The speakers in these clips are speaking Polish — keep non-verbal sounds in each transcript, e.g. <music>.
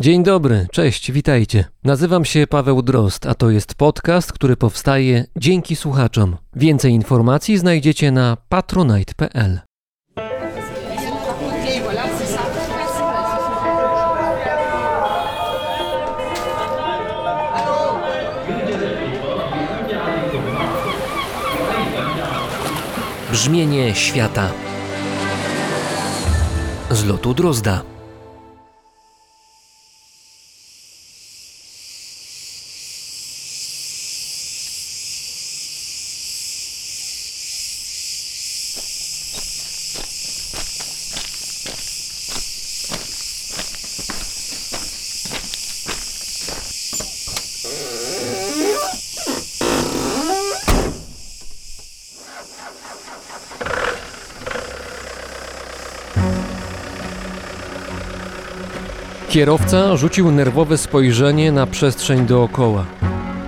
Dzień dobry, cześć, witajcie. Nazywam się Paweł Drozd, a to jest podcast, który powstaje dzięki słuchaczom. Więcej informacji znajdziecie na patronite.pl. Brzmienie świata z lotu Drozda. Kierowca rzucił nerwowe spojrzenie na przestrzeń dookoła.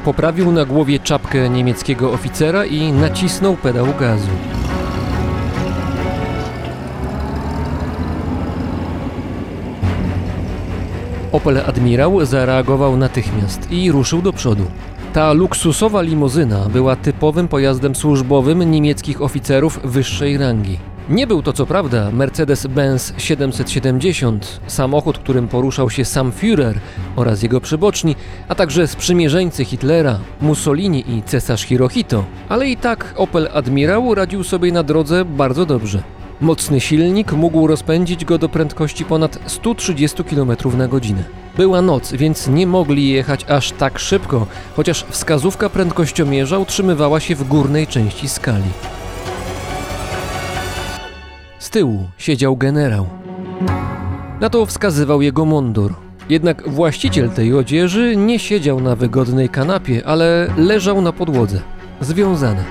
Poprawił na głowie czapkę niemieckiego oficera i nacisnął pedał gazu. Opel Admirał zareagował natychmiast i ruszył do przodu. Ta luksusowa limuzyna była typowym pojazdem służbowym niemieckich oficerów wyższej rangi. Nie był to co prawda Mercedes-Benz 770, samochód, którym poruszał się sam Führer oraz jego przyboczni, a także sprzymierzeńcy Hitlera, Mussolini i cesarz Hirohito, ale i tak Opel Admirał radził sobie na drodze bardzo dobrze. Mocny silnik mógł rozpędzić go do prędkości ponad 130 km na godzinę. Była noc, więc nie mogli jechać aż tak szybko, chociaż wskazówka prędkościomierza utrzymywała się w górnej części skali. Z tyłu siedział generał. Na to wskazywał jego mundur. Jednak właściciel tej odzieży nie siedział na wygodnej kanapie, ale leżał na podłodze, związany.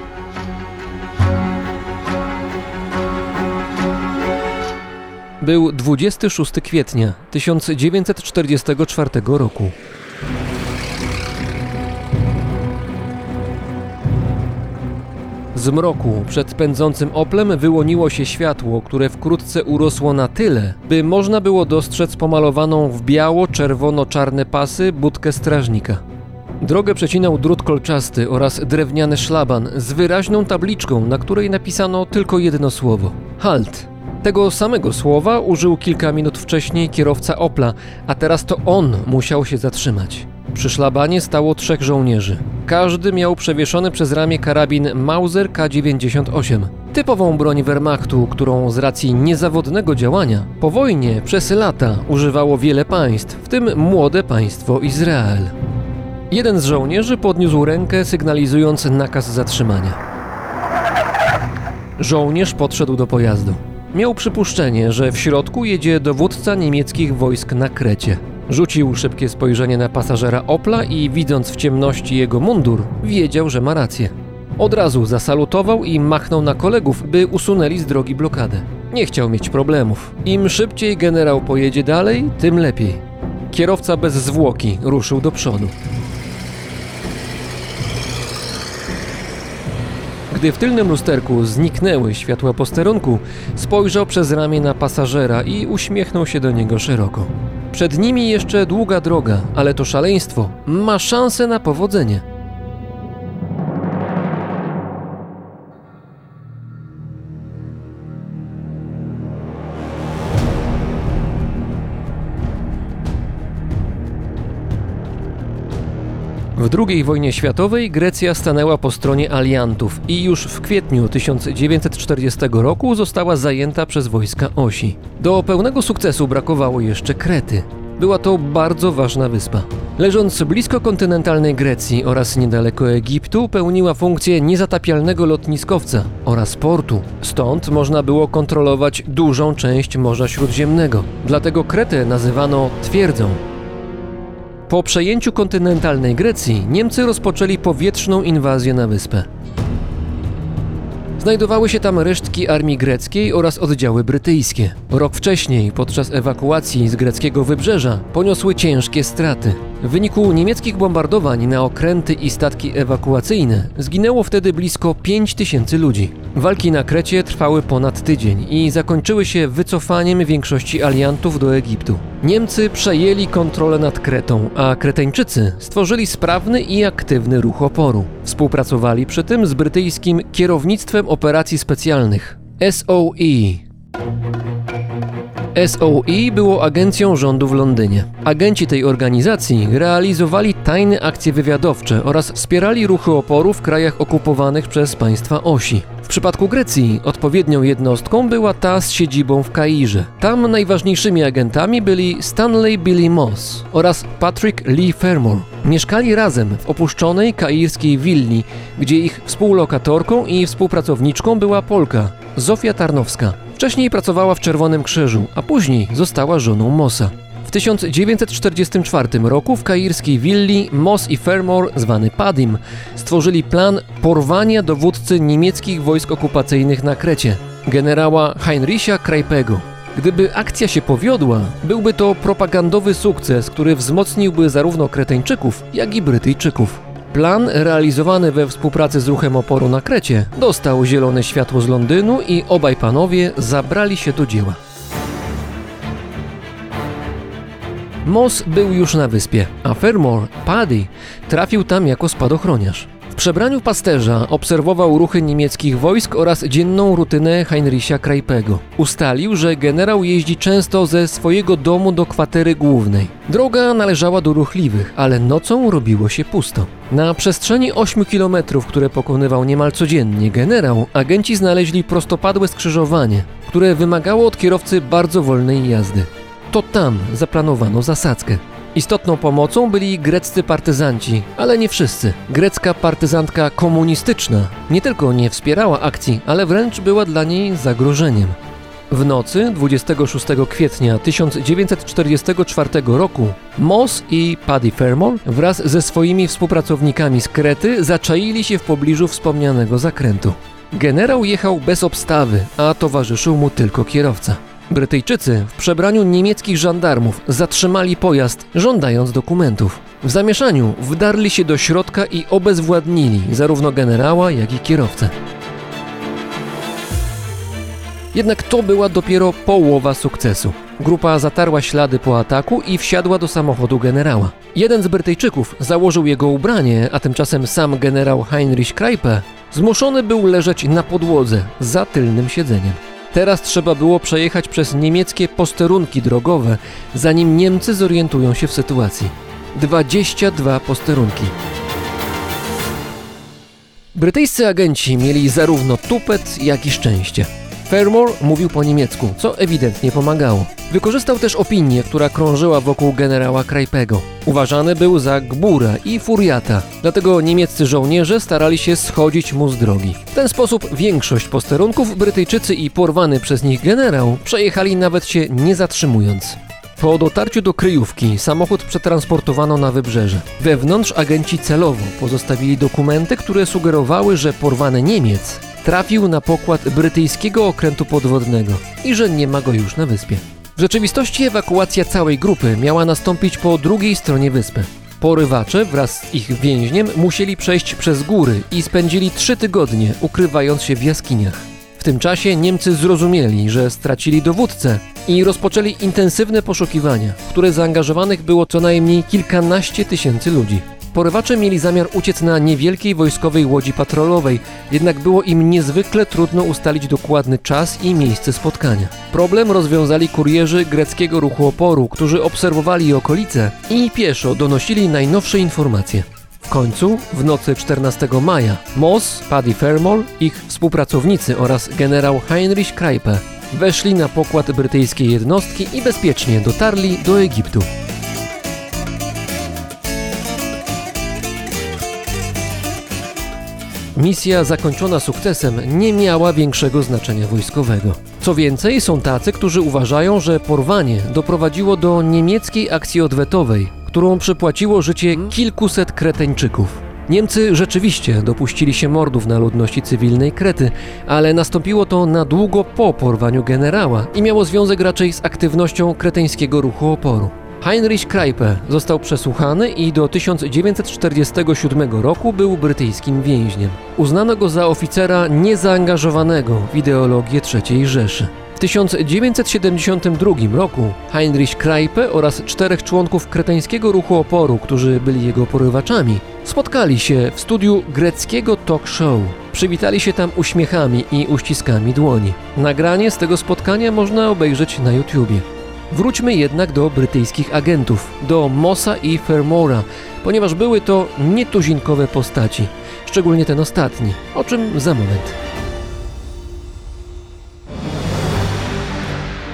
Był 26 kwietnia 1944 roku. Z mroku przed pędzącym Oplem wyłoniło się światło, które wkrótce urosło na tyle, by można było dostrzec pomalowaną w biało-czerwono-czarne pasy budkę strażnika. Drogę przecinał drut kolczasty oraz drewniany szlaban z wyraźną tabliczką, na której napisano tylko jedno słowo: halt. Tego samego słowa użył kilka minut wcześniej kierowca Opla, a teraz to on musiał się zatrzymać. Przy szlabanie stało trzech żołnierzy. Każdy miał przewieszony przez ramię karabin Mauser K98. Typową broń Wehrmachtu, którą z racji niezawodnego działania po wojnie przez lata używało wiele państw, w tym młode państwo Izrael. Jeden z żołnierzy podniósł rękę, sygnalizując nakaz zatrzymania. Żołnierz podszedł do pojazdu. Miał przypuszczenie, że w środku jedzie dowódca niemieckich wojsk na Krecie. Rzucił szybkie spojrzenie na pasażera Opla i widząc w ciemności jego mundur, wiedział, że ma rację. Od razu zasalutował i machnął na kolegów, by usunęli z drogi blokadę. Nie chciał mieć problemów. Im szybciej generał pojedzie dalej, tym lepiej. Kierowca bez zwłoki ruszył do przodu. Gdy w tylnym lusterku zniknęły światła posterunku, spojrzał przez ramię na pasażera i uśmiechnął się do niego szeroko. Przed nimi jeszcze długa droga, ale to szaleństwo ma szansę na powodzenie. W II wojnie światowej Grecja stanęła po stronie aliantów i już w kwietniu 1940 roku została zajęta przez wojska Osi. Do pełnego sukcesu brakowało jeszcze Krety. Była to bardzo ważna wyspa. Leżąc blisko kontynentalnej Grecji oraz niedaleko Egiptu, pełniła funkcję niezatapialnego lotniskowca oraz portu. Stąd można było kontrolować dużą część Morza Śródziemnego. Dlatego Kretę nazywano twierdzą. Po przejęciu kontynentalnej Grecji Niemcy rozpoczęli powietrzną inwazję na wyspę. Znajdowały się tam resztki armii greckiej oraz oddziały brytyjskie. Rok wcześniej, podczas ewakuacji z greckiego wybrzeża, poniosły ciężkie straty. W wyniku niemieckich bombardowań na okręty i statki ewakuacyjne zginęło wtedy blisko 5 tysięcy ludzi. Walki na Krecie trwały ponad tydzień i zakończyły się wycofaniem większości aliantów do Egiptu. Niemcy przejęli kontrolę nad Kretą, a Kreteńczycy stworzyli sprawny i aktywny ruch oporu. Współpracowali przy tym z brytyjskim Kierownictwem Operacji Specjalnych SOE SOE było agencją rządu w Londynie. Agenci tej organizacji realizowali tajne akcje wywiadowcze oraz wspierali ruchy oporu w krajach okupowanych przez państwa osi. W przypadku Grecji odpowiednią jednostką była ta z siedzibą w Kairze. Tam najważniejszymi agentami byli Stanley Billy Moss oraz Patrick Lee Fermor. Mieszkali razem w opuszczonej kairskiej willi, gdzie ich współlokatorką i współpracowniczką była Polka, Zofia Tarnowska. Wcześniej pracowała w Czerwonym Krzyżu, a później została żoną Mossa. W 1944 roku w kairskiej willi Moss i Fermor, zwany Padim, stworzyli plan porwania dowódcy niemieckich wojsk okupacyjnych na Krecie, generała Heinricha Krajpego. Gdyby akcja się powiodła, byłby to propagandowy sukces, który wzmocniłby zarówno Kreteńczyków, jak i Brytyjczyków. Plan, realizowany we współpracy z ruchem oporu na Krecie, dostał zielone światło z Londynu i obaj panowie zabrali się do dzieła. Moss był już na wyspie, a Fermor, Paddy, trafił tam jako spadochroniarz. Przebraniu pasterza obserwował ruchy niemieckich wojsk oraz dzienną rutynę Heinricha Krajpego. Ustalił, że generał jeździ często ze swojego domu do kwatery głównej. Droga należała do ruchliwych, ale nocą robiło się pusto. Na przestrzeni 8 kilometrów, które pokonywał niemal codziennie generał, agenci znaleźli prostopadłe skrzyżowanie, które wymagało od kierowcy bardzo wolnej jazdy. To tam zaplanowano zasadzkę. Istotną pomocą byli greccy partyzanci, ale nie wszyscy. Grecka partyzantka komunistyczna nie tylko nie wspierała akcji, ale wręcz była dla niej zagrożeniem. W nocy 26 kwietnia 1944 roku Moss i Paddy Fermor wraz ze swoimi współpracownikami z Krety zaczaili się w pobliżu wspomnianego zakrętu. Generał jechał bez obstawy, a towarzyszył mu tylko kierowca. Brytyjczycy w przebraniu niemieckich żandarmów zatrzymali pojazd, żądając dokumentów. W zamieszaniu wdarli się do środka i obezwładnili zarówno generała, jak i kierowcę. Jednak to była dopiero połowa sukcesu. Grupa zatarła ślady po ataku i wsiadła do samochodu generała. Jeden z Brytyjczyków założył jego ubranie, a tymczasem sam generał Heinrich Krajpe zmuszony był leżeć na podłodze za tylnym siedzeniem. Teraz trzeba było przejechać przez niemieckie posterunki drogowe, zanim Niemcy zorientują się w sytuacji. 22 posterunki. Brytyjscy agenci mieli zarówno tupet, jak i szczęście. Fermor mówił po niemiecku, co ewidentnie pomagało. Wykorzystał też opinię, która krążyła wokół generała Krajpego. Uważany był za gbura i furiata, dlatego niemieccy żołnierze starali się schodzić mu z drogi. W ten sposób większość posterunków Brytyjczycy i porwany przez nich generał przejechali nawet się nie zatrzymując. Po dotarciu do kryjówki samochód przetransportowano na wybrzeże. Wewnątrz agenci celowo pozostawili dokumenty, które sugerowały, że porwany Niemiec trafił na pokład brytyjskiego okrętu podwodnego i że nie ma go już na wyspie. W rzeczywistości ewakuacja całej grupy miała nastąpić po drugiej stronie wyspy. Porywacze wraz z ich więźniem musieli przejść przez góry i spędzili trzy tygodnie ukrywając się w jaskiniach. W tym czasie Niemcy zrozumieli, że stracili dowódcę i rozpoczęli intensywne poszukiwania, w które zaangażowanych było co najmniej kilkanaście tysięcy ludzi. Porywacze mieli zamiar uciec na niewielkiej wojskowej łodzi patrolowej, jednak było im niezwykle trudno ustalić dokładny czas i miejsce spotkania. Problem rozwiązali kurierzy greckiego ruchu oporu, którzy obserwowali okolice i pieszo donosili najnowsze informacje. W końcu, w nocy 14 maja, Moss, Paddy Fermor, ich współpracownicy oraz generał Heinrich Krajpe weszli na pokład brytyjskiej jednostki i bezpiecznie dotarli do Egiptu. Misja zakończona sukcesem nie miała większego znaczenia wojskowego. Co więcej, są tacy, którzy uważają, że porwanie doprowadziło do niemieckiej akcji odwetowej, którą przypłaciło życie kilkuset Kreteńczyków. Niemcy rzeczywiście dopuścili się mordów na ludności cywilnej Krety, ale nastąpiło to na długo po porwaniu generała i miało związek raczej z aktywnością kreteńskiego ruchu oporu. Heinrich Kreipe został przesłuchany i do 1947 roku był brytyjskim więźniem. Uznano go za oficera niezaangażowanego w ideologię III Rzeszy. W 1972 roku Heinrich Kreipe oraz czterech członków kreteńskiego ruchu oporu, którzy byli jego porywaczami, spotkali się w studiu greckiego talk show. Przywitali się tam uśmiechami i uściskami dłoni. Nagranie z tego spotkania można obejrzeć na YouTubie. Wróćmy jednak do brytyjskich agentów, do Mossa i Fermora, ponieważ były to nietuzinkowe postaci, szczególnie ten ostatni, o czym za moment.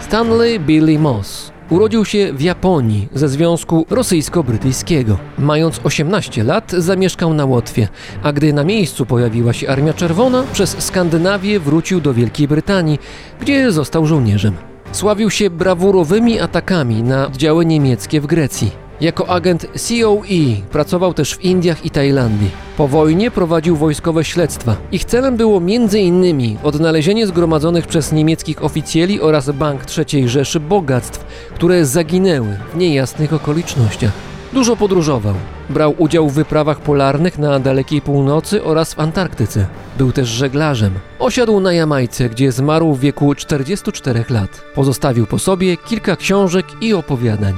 Stanley Billy Moss urodził się w Japonii ze Związku Rosyjsko-Brytyjskiego. Mając 18 lat zamieszkał na Łotwie, a gdy na miejscu pojawiła się Armia Czerwona, przez Skandynawię wrócił do Wielkiej Brytanii, gdzie został żołnierzem. Sławił się brawurowymi atakami na oddziały niemieckie w Grecji. Jako agent COE pracował też w Indiach i Tajlandii. Po wojnie prowadził wojskowe śledztwa. Ich celem było m.in. odnalezienie zgromadzonych przez niemieckich oficjeli oraz Bank III Rzeszy bogactw, które zaginęły w niejasnych okolicznościach. Dużo podróżował. Brał udział w wyprawach polarnych na dalekiej północy oraz w Antarktyce. Był też żeglarzem. Osiadł na Jamajce, gdzie zmarł w wieku 44 lat. Pozostawił po sobie kilka książek i opowiadań.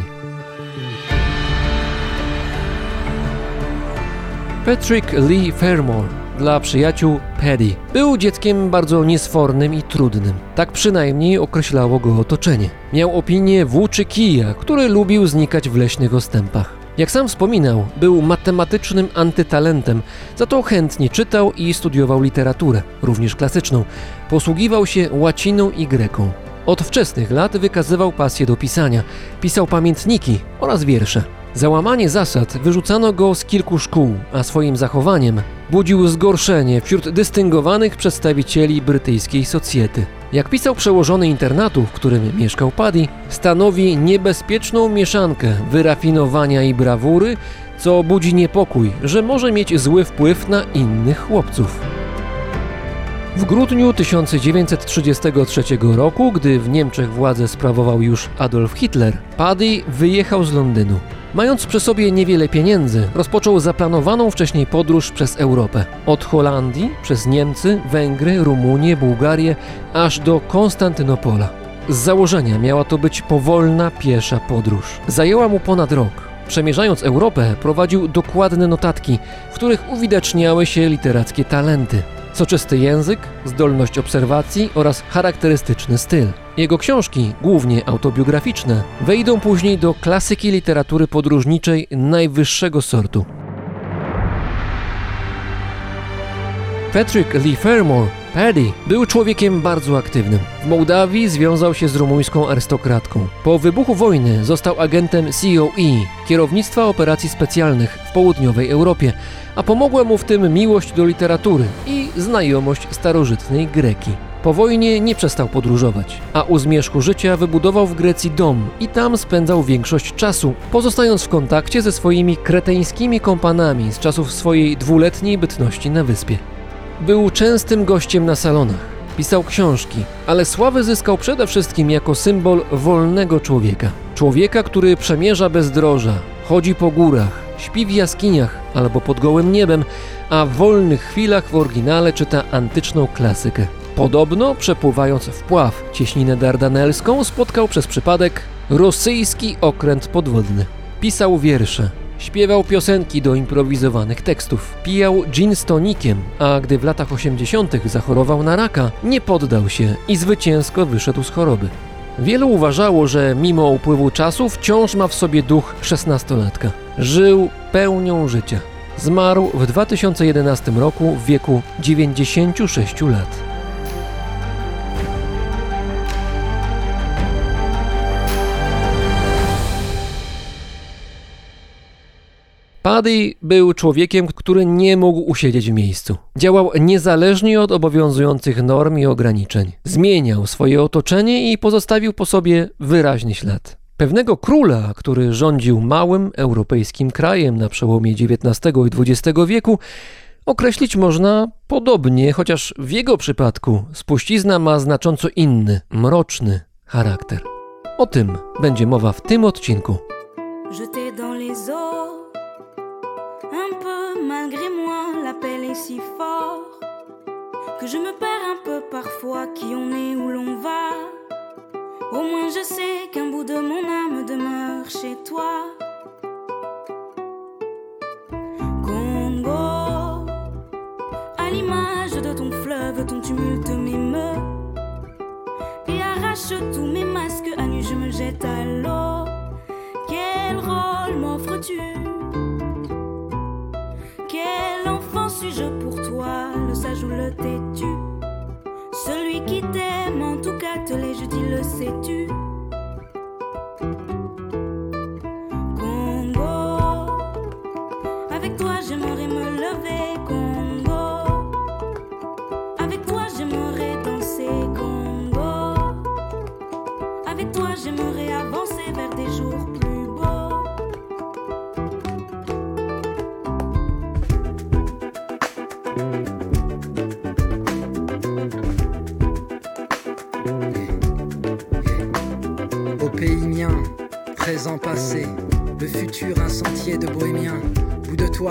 Patrick Lee Fermore dla przyjaciół Paddy. Był dzieckiem bardzo niesfornym i trudnym. Tak przynajmniej określało go otoczenie. Miał opinię włóczy kija, który lubił znikać w leśnych ostępach. Jak sam wspominał, był matematycznym antytalentem, za to chętnie czytał i studiował literaturę, również klasyczną. Posługiwał się łaciną i greką. Od wczesnych lat wykazywał pasję do pisania. Pisał pamiętniki oraz wiersze. Za łamanie zasad wyrzucano go z kilku szkół, a swoim zachowaniem budził zgorszenie wśród dystyngowanych przedstawicieli brytyjskiej socjety. Jak pisał przełożony internatu, w którym mieszkał Paddy, stanowi niebezpieczną mieszankę wyrafinowania i brawury, co budzi niepokój, że może mieć zły wpływ na innych chłopców. W grudniu 1933 roku, gdy w Niemczech władzę sprawował już Adolf Hitler, Paddy wyjechał z Londynu. Mając przy sobie niewiele pieniędzy, rozpoczął zaplanowaną wcześniej podróż przez Europę. Od Holandii, przez Niemcy, Węgry, Rumunię, Bułgarię, aż do Konstantynopola. Z założenia miała to być powolna, piesza podróż. Zajęła mu ponad rok. Przemierzając Europę, prowadził dokładne notatki, w których uwidaczniały się literackie talenty soczysty język, zdolność obserwacji oraz charakterystyczny styl. Jego książki, głównie autobiograficzne, wejdą później do klasyki literatury podróżniczej najwyższego sortu. Patrick Lee Fermore, Paddy, był człowiekiem bardzo aktywnym. W Mołdawii związał się z rumuńską arystokratką. Po wybuchu wojny został agentem COE, kierownictwa operacji specjalnych w południowej Europie, a pomogła mu w tym miłość do literatury i znajomość starożytnej Greki. Po wojnie nie przestał podróżować, a u zmierzchu życia wybudował w Grecji dom i tam spędzał większość czasu, pozostając w kontakcie ze swoimi kreteńskimi kompanami z czasów swojej dwuletniej bytności na wyspie. Był częstym gościem na salonach, pisał książki, ale sławę zyskał przede wszystkim jako symbol wolnego człowieka. Człowieka, który przemierza bezdroża, chodzi po górach, śpi w jaskiniach albo pod gołym niebem, a w wolnych chwilach w oryginale czyta antyczną klasykę. Podobno, przepływając w pław cieśninę dardanelską, spotkał przez przypadek rosyjski okręt podwodny. Pisał wiersze, śpiewał piosenki do improwizowanych tekstów, pijał gin z tonikiem, a gdy w latach 80. zachorował na raka, nie poddał się i zwycięsko wyszedł z choroby. Wielu uważało, że mimo upływu czasu wciąż ma w sobie duch szesnastolatka. Żył pełnią życia. Zmarł w 2011 roku w wieku 96 lat. Paddy był człowiekiem, który nie mógł usiedzieć w miejscu. Działał niezależnie od obowiązujących norm i ograniczeń. Zmieniał swoje otoczenie i pozostawił po sobie wyraźny ślad. Pewnego króla, który rządził małym europejskim krajem na przełomie XIX i XX wieku, określić można podobnie, chociaż w jego przypadku spuścizna ma znacząco inny, mroczny charakter. O tym będzie mowa w tym odcinku. Si fort que je me perds un peu parfois qui on est où l'on va. Au moins je sais qu'un bout de mon âme demeure chez toi. Congo, à l'image de ton fleuve, ton tumulte m'émeut et arrache tous mes masques. À nu, je me jette à l'eau. désolé, je dis le sais-tu?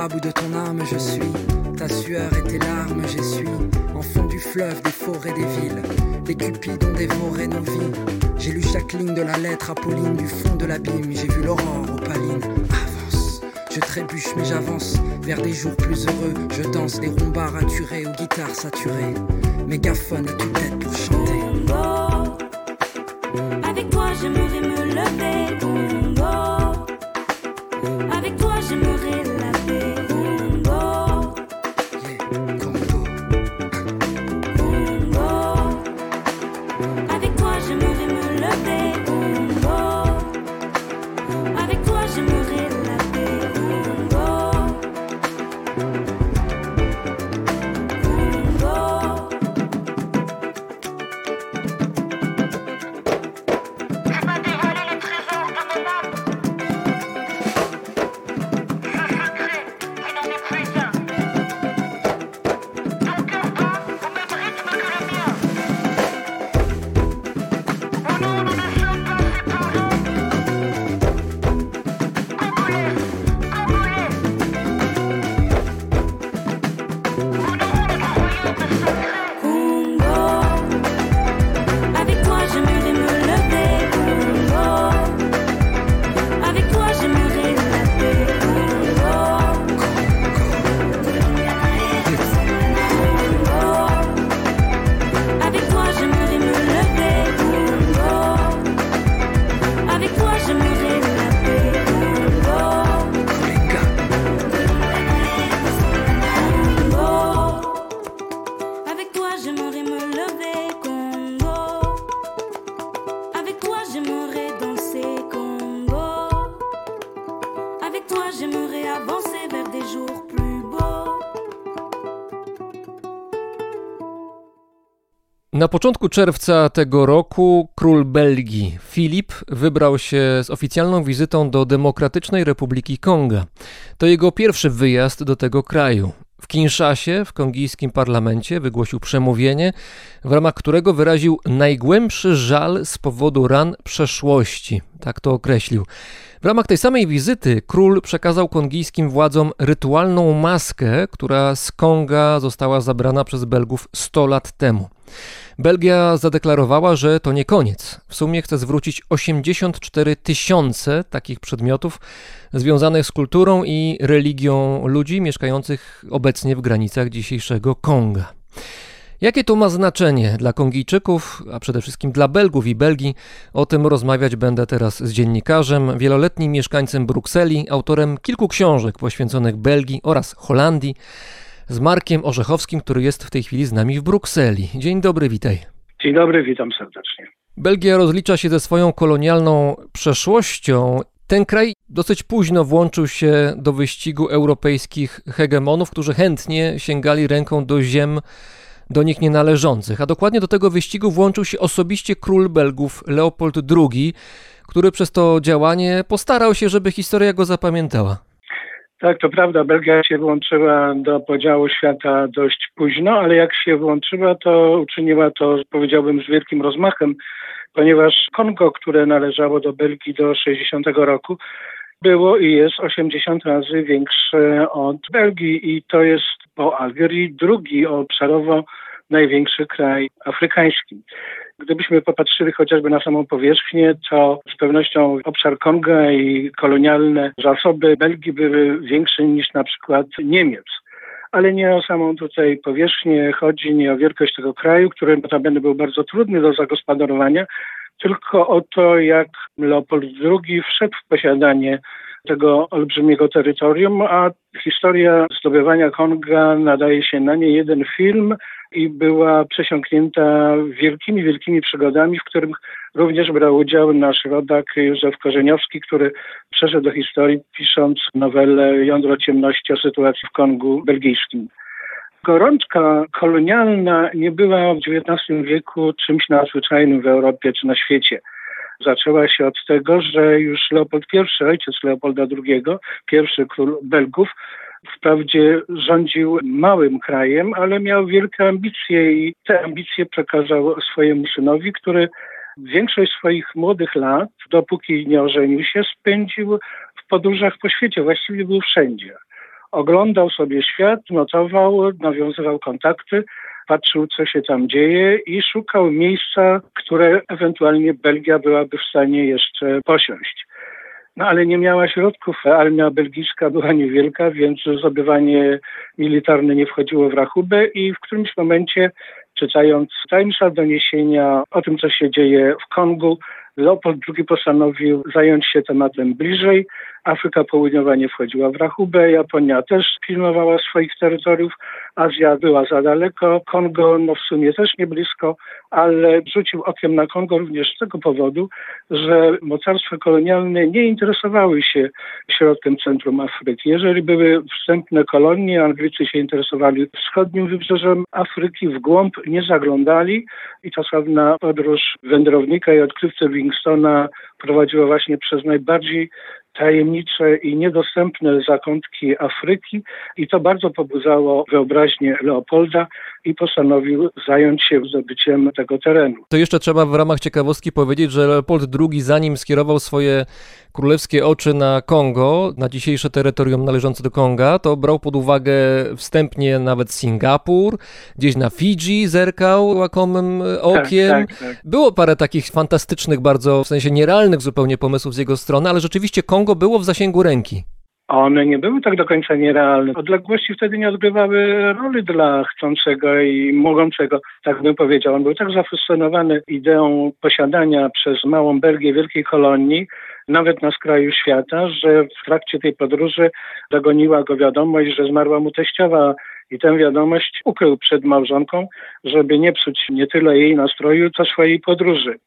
Bout de toi, bout de ton âme, je suis. Ta sueur et tes larmes, j'essuie. En fond du fleuve, des forêts, des villes. Les cupides ont dévoré nos vies. J'ai lu chaque ligne de la lettre Apolline du fond de l'abîme. J'ai vu l'aurore opaline. Avance, je trébuche mais j'avance vers des jours plus heureux. Je danse des rumba raturés aux guitares saturées. Mégaphone et toute tête pour chanter. Na początku czerwca tego roku król Belgii Filip wybrał się z oficjalną wizytą do Demokratycznej Republiki Konga. To jego pierwszy wyjazd do tego kraju. W Kinszasie, w kongijskim parlamencie, wygłosił przemówienie, w ramach którego wyraził najgłębszy żal z powodu ran przeszłości. Tak to określił. W ramach tej samej wizyty król przekazał kongijskim władzom rytualną maskę, która z Konga została zabrana przez Belgów 100 lat temu. Belgia zadeklarowała, że to nie koniec. W sumie chce zwrócić 84 tysiące takich przedmiotów związanych z kulturą i religią ludzi mieszkających obecnie w granicach dzisiejszego Konga. Jakie to ma znaczenie dla Kongijczyków, a przede wszystkim dla Belgów i Belgii? O tym rozmawiać będę teraz z dziennikarzem, wieloletnim mieszkańcem Brukseli, autorem kilku książek poświęconych Belgii oraz Holandii, z Markiem Orzechowskim, który jest w tej chwili z nami w Brukseli. Dzień dobry, witaj. Dzień dobry, witam serdecznie. Belgia rozlicza się ze swoją kolonialną przeszłością. Ten kraj dosyć późno włączył się do wyścigu europejskich hegemonów, którzy chętnie sięgali ręką do ziem do nich nienależących. A dokładnie do tego wyścigu włączył się osobiście król Belgów Leopold II, który przez to działanie postarał się, żeby historia go zapamiętała. Tak, to prawda, Belgia się włączyła do podziału świata dość późno, ale jak się włączyła, to uczyniła to, powiedziałbym, z wielkim rozmachem, ponieważ Kongo, które należało do Belgii do 60 roku, było i jest 80 razy większe od Belgii i to jest po Algierii drugi obszarowo największy kraj afrykański. Gdybyśmy popatrzyli chociażby na samą powierzchnię, to z pewnością obszar Konga i kolonialne zasoby Belgii były większe niż na przykład Niemiec. Ale nie o samą tutaj powierzchnię chodzi, nie o wielkość tego kraju, który notabene był bardzo trudny do zagospodarowania, tylko o to, jak Leopold II wszedł w posiadanie tego olbrzymiego terytorium, a historia zdobywania Konga nadaje się na nie jeden film i była przesiąknięta wielkimi, wielkimi przygodami, w których również brał udział nasz rodak Józef Korzeniowski, który przeszedł do historii pisząc nowelę Jądro ciemności o sytuacji w Kongu belgijskim. Gorączka kolonialna nie była w XIX wieku czymś nadzwyczajnym w Europie czy na świecie zaczęła się od tego, że już Leopold I, ojciec Leopolda II, pierwszy król Belgów, wprawdzie rządził małym krajem, ale miał wielkie ambicje i te ambicje przekazał swojemu synowi, który większość swoich młodych lat, dopóki nie ożenił się, spędził w podróżach po świecie, właściwie był wszędzie. Oglądał sobie świat, notował, nawiązywał kontakty, patrzył, co się tam dzieje i szukał miejsca, które ewentualnie Belgia byłaby w stanie jeszcze posiąść. No ale nie miała środków, armia belgijska była niewielka, więc zdobywanie militarne nie wchodziło w rachubę i w którymś momencie, czytając tajemnicze doniesienia o tym, co się dzieje w Kongu, Leopold II postanowił zająć się tematem bliżej. Afryka Południowa nie wchodziła w rachubę, Japonia też pilnowała swoich terytoriów, Azja była za daleko, Kongo no w sumie też nie blisko, ale rzucił okiem na Kongo również z tego powodu, że mocarstwa kolonialne nie interesowały się środkiem centrum Afryki. Jeżeli były wstępne kolonie, Anglicy się interesowali wschodnim wybrzeżem Afryki, w głąb nie zaglądali i ta sławna podróż wędrownika i odkrywcy Livingstona prowadziła właśnie przez najbardziej tajemnicze i niedostępne zakątki Afryki i to bardzo pobudzało wyobraźnię Leopolda i postanowił zająć się zdobyciem tego terenu. To jeszcze trzeba w ramach ciekawostki powiedzieć, że Leopold II zanim skierował swoje królewskie oczy na Kongo, na dzisiejsze terytorium należące do Konga, to brał pod uwagę wstępnie nawet Singapur, gdzieś na Fidżi zerkał łakomym okiem. Tak, tak, tak. Było parę takich fantastycznych, bardzo w sensie nierealnych zupełnie pomysłów z jego strony, ale rzeczywiście Kongo było w zasięgu ręki. One nie były tak do końca nierealne. Odległości wtedy nie odgrywały roli dla chcącego i mogącego, tak bym powiedział. On był tak zafascynowany ideą posiadania przez małą Belgię wielkiej kolonii, nawet na skraju świata, że w trakcie tej podróży dogoniła go wiadomość, że zmarła mu teściowa i tę wiadomość ukrył przed małżonką, żeby nie psuć nie tyle jej nastroju, co swojej podróży.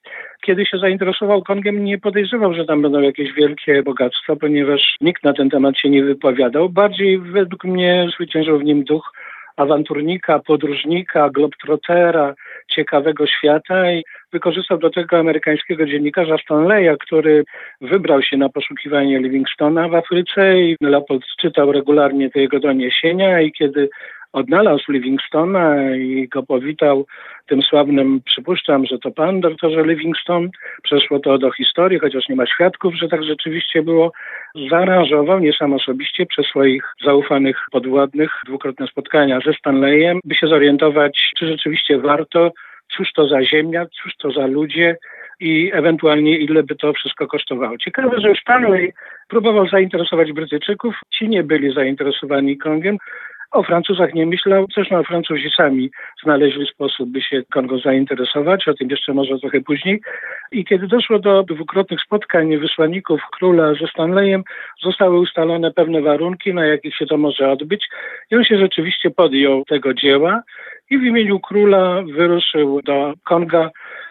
Kiedy się zainteresował Kongiem, nie podejrzewał, że tam będą jakieś wielkie bogactwa, ponieważ nikt na ten temat się nie wypowiadał. Bardziej według mnie zwyciężył w nim duch awanturnika, podróżnika, globtrotera, ciekawego świata i wykorzystał do tego amerykańskiego dziennikarza Stanleya, który wybrał się na poszukiwanie Livingstona w Afryce i Leopold czytał regularnie te jego doniesienia i kiedy odnalazł Livingstona i go powitał tym sławnym, przypuszczam, że to pan doktorze Livingstone, przeszło to do historii, chociaż nie ma świadków, że tak rzeczywiście było, zaaranżował, nie sam osobiście, przez swoich zaufanych podwładnych dwukrotne spotkania ze Stanleyem, by się zorientować, czy rzeczywiście warto, cóż to za ziemia, cóż to za ludzie, i ewentualnie ile by to wszystko kosztowało. Ciekawe, że Stanley próbował zainteresować Brytyjczyków, ci nie byli zainteresowani Kongiem, o Francuzach nie myślał, zresztą Francuzi sami znaleźli sposób, by się Kongo zainteresować, o tym jeszcze może trochę później. I kiedy doszło do dwukrotnych spotkań wysłanników króla ze Stanleyem, zostały ustalone pewne warunki, na jakich się to może odbyć. I on się rzeczywiście podjął tego dzieła i w imieniu króla wyruszył do Konga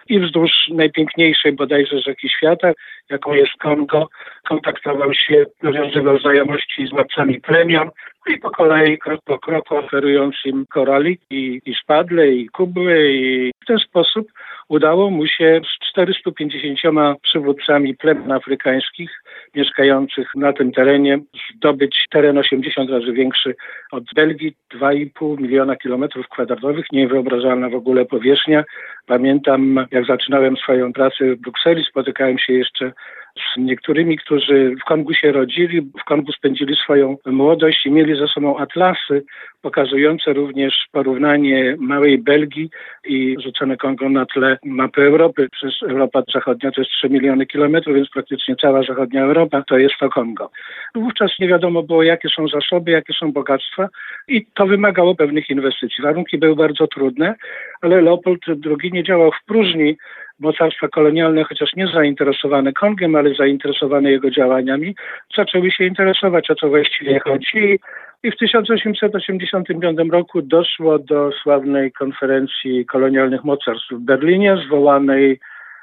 i wzdłuż najpiękniejszej bodajże rzeki świata, jaką jest Kongo, kontaktował się, nawiązywał znajomości z władcami plemion i po kolei, krok po kroku oferując im koraliki i szpadle i kubły i w ten sposób udało mu się z 450 przywódcami plemion afrykańskich mieszkających na tym terenie zdobyć teren 80 razy większy od Belgii, 2,5 miliona kilometrów kwadratowych, niewyobrażalna w ogóle powierzchnia. Pamiętam, jak zaczynałem swoją pracę w Brukseli, spotykałem się jeszcze z niektórymi, którzy w Kongu się rodzili, w Kongu spędzili swoją młodość i mieli ze sobą atlasy pokazujące również porównanie małej Belgii i rzucone Kongo na tle mapy Europy. Przecież Europa Zachodnia to jest 3 miliony kilometrów, więc praktycznie cała zachodnia Europa to jest to Kongo. Wówczas nie wiadomo było, jakie są zasoby, jakie są bogactwa i to wymagało pewnych inwestycji. Warunki były bardzo trudne, ale Leopold II nie działał w próżni. Mocarstwa kolonialne, chociaż nie zainteresowane Kongiem, ale zainteresowane jego działaniami, zaczęły się interesować, o co właściwie chodzi. I w 1885 roku doszło do sławnej konferencji kolonialnych mocarstw w Berlinie, zwołanej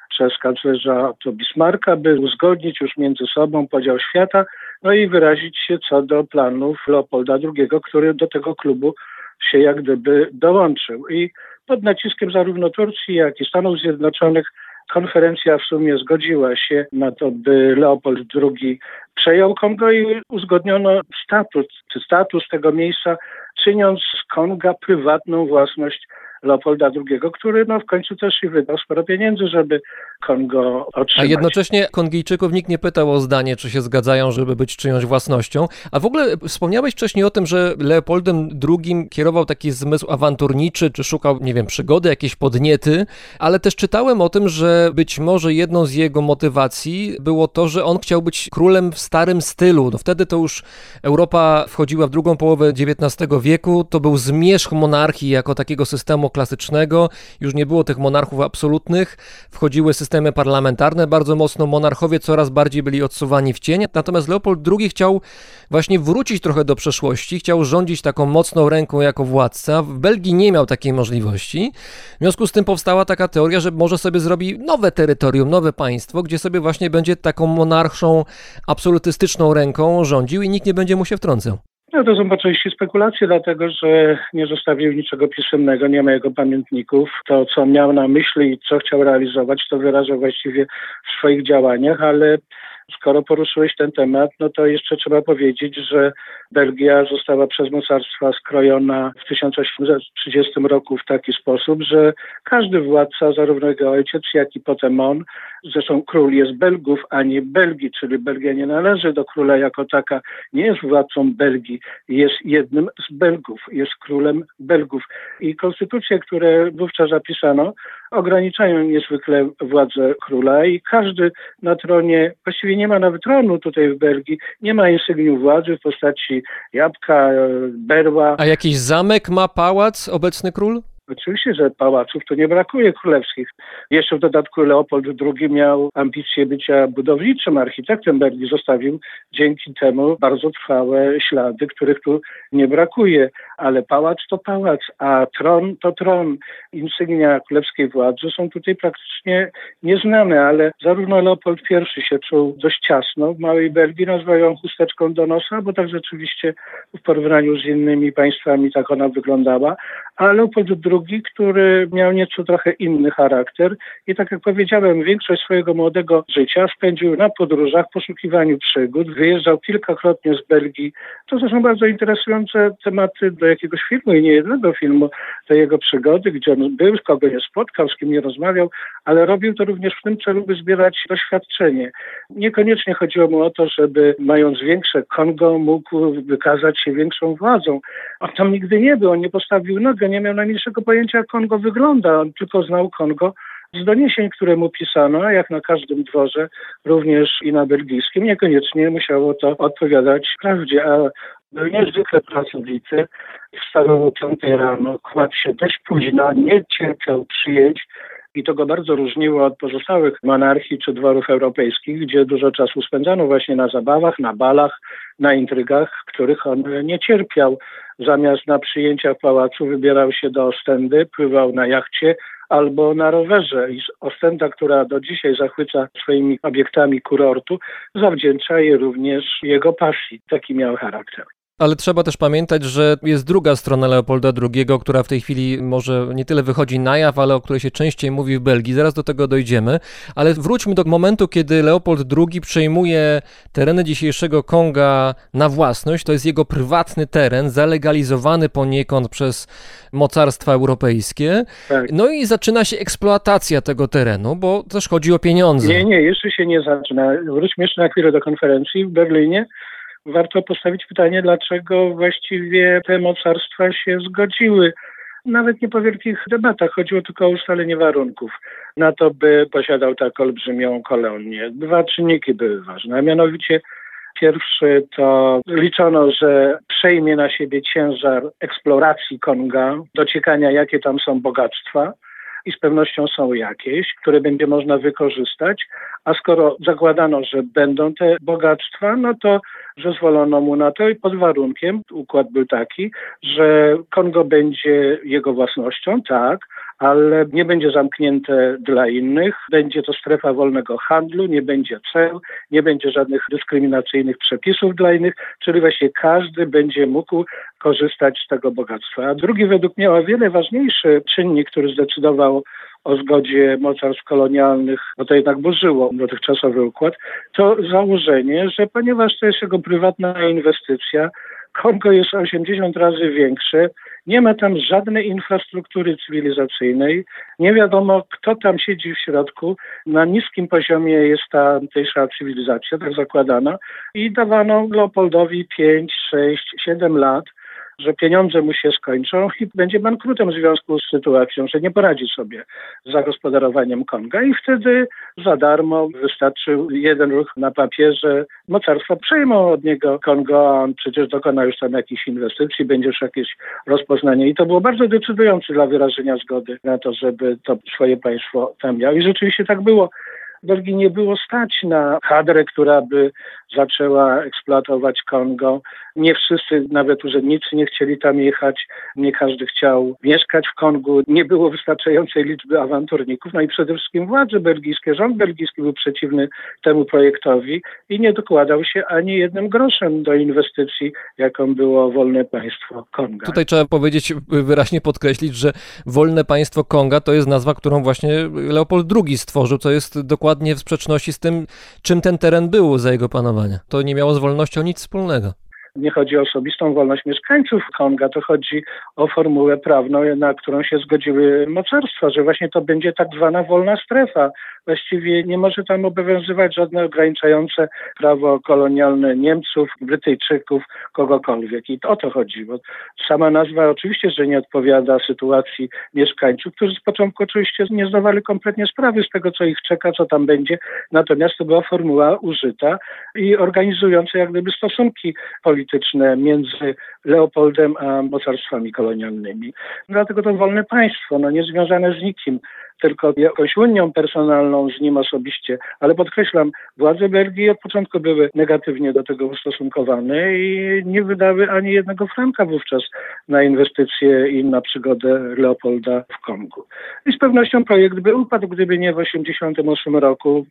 przez kanclerza Otto Bismarcka, by uzgodnić już między sobą podział świata, no i wyrazić się co do planów Leopolda II, który do tego klubu się jak gdyby dołączył. I pod naciskiem zarówno Turcji, jak i Stanów Zjednoczonych konferencja w sumie zgodziła się na to, by Leopold II przejął Kongo i uzgodniono status, status tego miejsca, czyniąc z Konga prywatną własność Leopolda II, który no, w końcu też i wydał sporo pieniędzy, żeby Kongo otrzymać. A jednocześnie Kongijczyków nikt nie pytał o zdanie, czy się zgadzają, żeby być czyjąś własnością. A w ogóle wspomniałeś wcześniej o tym, że Leopoldem II kierował taki zmysł awanturniczy, czy szukał, nie wiem, przygody, jakieś podniety, ale też czytałem o tym, że być może jedną z jego motywacji było to, że on chciał być królem w starym stylu. No wtedy to już Europa wchodziła w drugą połowę XIX wieku, to był zmierzch monarchii jako takiego systemu klasycznego, już nie było tych monarchów absolutnych, wchodziły systemy parlamentarne bardzo mocno, monarchowie coraz bardziej byli odsuwani w cień, natomiast Leopold II chciał właśnie wrócić trochę do przeszłości, chciał rządzić taką mocną ręką jako władca. W Belgii nie miał takiej możliwości, w związku z tym powstała taka teoria, że może sobie zrobi nowe terytorium, nowe państwo, gdzie sobie właśnie będzie taką monarchą, absolutystyczną ręką rządził i nikt nie będzie mu się wtrącał. No to są po części spekulacje, dlatego że nie zostawił niczego pisemnego, nie ma jego pamiętników. To, co miał na myśli i co chciał realizować, to wyrażał właściwie w swoich działaniach, ale skoro poruszyłeś ten temat, no to jeszcze trzeba powiedzieć, że Belgia została przez mocarstwa skrojona w 1830 roku w taki sposób, że każdy władca, zarówno jego ojciec, jak i potem on, zresztą król jest Belgów, a nie Belgii, czyli Belgia nie należy do króla jako taka, nie jest władcą Belgii, jest jednym z Belgów, jest królem Belgów. I konstytucje, które wówczas zapisano, ograniczają niezwykle władzę króla i każdy na tronie, właściwie nie ma nawet tronu tutaj w Belgii, nie ma insygnium władzy w postaci jabłka, berła. A jakiś zamek ma pałac obecny król? Oczywiście, że pałaców tu nie brakuje królewskich. Jeszcze w dodatku Leopold II miał ambicje bycia budowniczym, architektem Belgii. Zostawił dzięki temu bardzo trwałe ślady, których tu nie brakuje. Ale pałac to pałac, a tron to tron. Insygnia królewskiej władzy są tutaj praktycznie nieznane, ale zarówno Leopold I się czuł dość ciasno w Małej Belgii, nazwał ją chusteczką do nosa, bo tak rzeczywiście w porównaniu z innymi państwami tak ona wyglądała. A Leopold II, który miał nieco trochę inny charakter i tak jak powiedziałem, większość swojego młodego życia spędził na podróżach, poszukiwaniu przygód, wyjeżdżał kilkakrotnie z Belgii. To zresztą bardzo interesujące tematy do jakiegoś filmu i nie jednego filmu, te jego przygody, gdzie on był, kogo nie spotkał, z kim nie rozmawiał, ale robił to również w tym celu, by zbierać doświadczenie. Niekoniecznie chodziło mu o to, żeby mając większe Kongo mógł wykazać się większą władzą. On tam nigdy nie był, on nie postawił nogę, nie miał najmniejszego pojęcia, jak Kongo wygląda. On tylko znał Kongo z doniesień, które mu pisano, jak na każdym dworze, również i na belgijskim, niekoniecznie musiało to odpowiadać prawdzie, a był niezwykle pracowity, wstawał o 5 rano, kładł się dość późno, nie cierpiał przyjęć i to go bardzo różniło od pozostałych monarchii czy dworów europejskich, gdzie dużo czasu spędzano właśnie na zabawach, na balach, na intrygach, których on nie cierpiał. Zamiast na przyjęcia w pałacu wybierał się do Ostendy, pływał na jachcie albo na rowerze. I Ostenda, która do dzisiaj zachwyca swoimi obiektami kurortu, zawdzięcza je również jego pasji. Taki miał charakter. Ale trzeba też pamiętać, że jest druga strona Leopolda II, która w tej chwili może nie tyle wychodzi na jaw, ale o której się częściej mówi w Belgii. Zaraz do tego dojdziemy. Ale wróćmy do momentu, kiedy Leopold II przejmuje tereny dzisiejszego Konga na własność. To jest jego prywatny teren, zalegalizowany poniekąd przez mocarstwa europejskie. Tak. No i zaczyna się eksploatacja tego terenu, bo też chodzi o pieniądze. Nie, nie, jeszcze się nie zaczyna. Wróćmy jeszcze na chwilę do konferencji w Berlinie. Warto postawić pytanie, dlaczego właściwie te mocarstwa się zgodziły. Nawet nie po wielkich debatach, chodziło tylko o ustalenie warunków na to, by posiadał tak olbrzymią kolonię. Dwa czynniki były ważne, a mianowicie Pierwszy to liczono, że przejmie na siebie ciężar eksploracji Konga, dociekania, jakie tam są bogactwa i z pewnością są jakieś, które będzie można wykorzystać. A skoro zakładano, że będą te bogactwa, no to zezwolono mu na to i pod warunkiem, układ był taki, że Kongo będzie jego własnością, tak, ale nie będzie zamknięte dla innych. Będzie to strefa wolnego handlu, nie będzie ceł, nie będzie żadnych dyskryminacyjnych przepisów dla innych, czyli właśnie każdy będzie mógł korzystać z tego bogactwa. A drugi według mnie o wiele ważniejszy czynnik, który zdecydował o zgodzie mocarstw kolonialnych, bo to jednak burzyło dotychczasowy układ, to założenie, że ponieważ to jest jego prywatna inwestycja, Kongo jest 80 razy większe, nie ma tam żadnej infrastruktury cywilizacyjnej, nie wiadomo kto tam siedzi w środku, na niskim poziomie jest ta tamtejsza cywilizacja, tak zakładana i dawano Leopoldowi 5, 6, 7 lat, że pieniądze mu się skończą i będzie bankrutem w związku z sytuacją, że nie poradzi sobie z zagospodarowaniem Konga i wtedy za darmo wystarczy jeden ruch na papierze. Mocarstwa przejmą od niego Kongo, a on przecież dokona już tam jakichś inwestycji, będzie już jakieś rozpoznanie i to było bardzo decydujące dla wyrażenia zgody na to, żeby to swoje państwo tam miał i rzeczywiście tak było. Belgii nie było stać na kadrę, która by zaczęła eksploatować Kongo. Nie wszyscy, nawet urzędnicy, nie chcieli tam jechać. Nie każdy chciał mieszkać w Kongu. Nie było wystarczającej liczby awanturników. No i przede wszystkim władze belgijskie, rząd belgijski był przeciwny temu projektowi i nie dokładał się ani jednym groszem do inwestycji, jaką było wolne państwo Konga. Tutaj trzeba powiedzieć, wyraźnie podkreślić, że wolne państwo Konga to jest nazwa, którą właśnie Leopold II stworzył, co jest dokładnie w sprzeczności z tym, czym ten teren był za jego panowania. To nie miało z wolnością nic wspólnego. Nie chodzi o osobistą wolność mieszkańców Konga, to chodzi o formułę prawną, na którą się zgodziły mocarstwa, że właśnie to będzie tak zwana wolna strefa. Właściwie nie może tam obowiązywać żadne ograniczające prawo kolonialne Niemców, Brytyjczyków, kogokolwiek. I o to chodzi, bo sama nazwa oczywiście, że nie odpowiada sytuacji mieszkańców, którzy z początku oczywiście nie zdawali kompletnie sprawy z tego, co ich czeka, co tam będzie. Natomiast to była formuła użyta i organizująca jak gdyby stosunki polityczne między Leopoldem a mocarstwami kolonialnymi. Dlatego to wolne państwo, no nie związane z nikim tylko jakąś unią personalną z nim osobiście, ale podkreślam, władze Belgii od początku były negatywnie do tego ustosunkowane i nie wydały ani jednego franka wówczas na inwestycje i na przygodę Leopolda w Kongu. I z pewnością projekt by upadł, gdyby nie w 1988 roku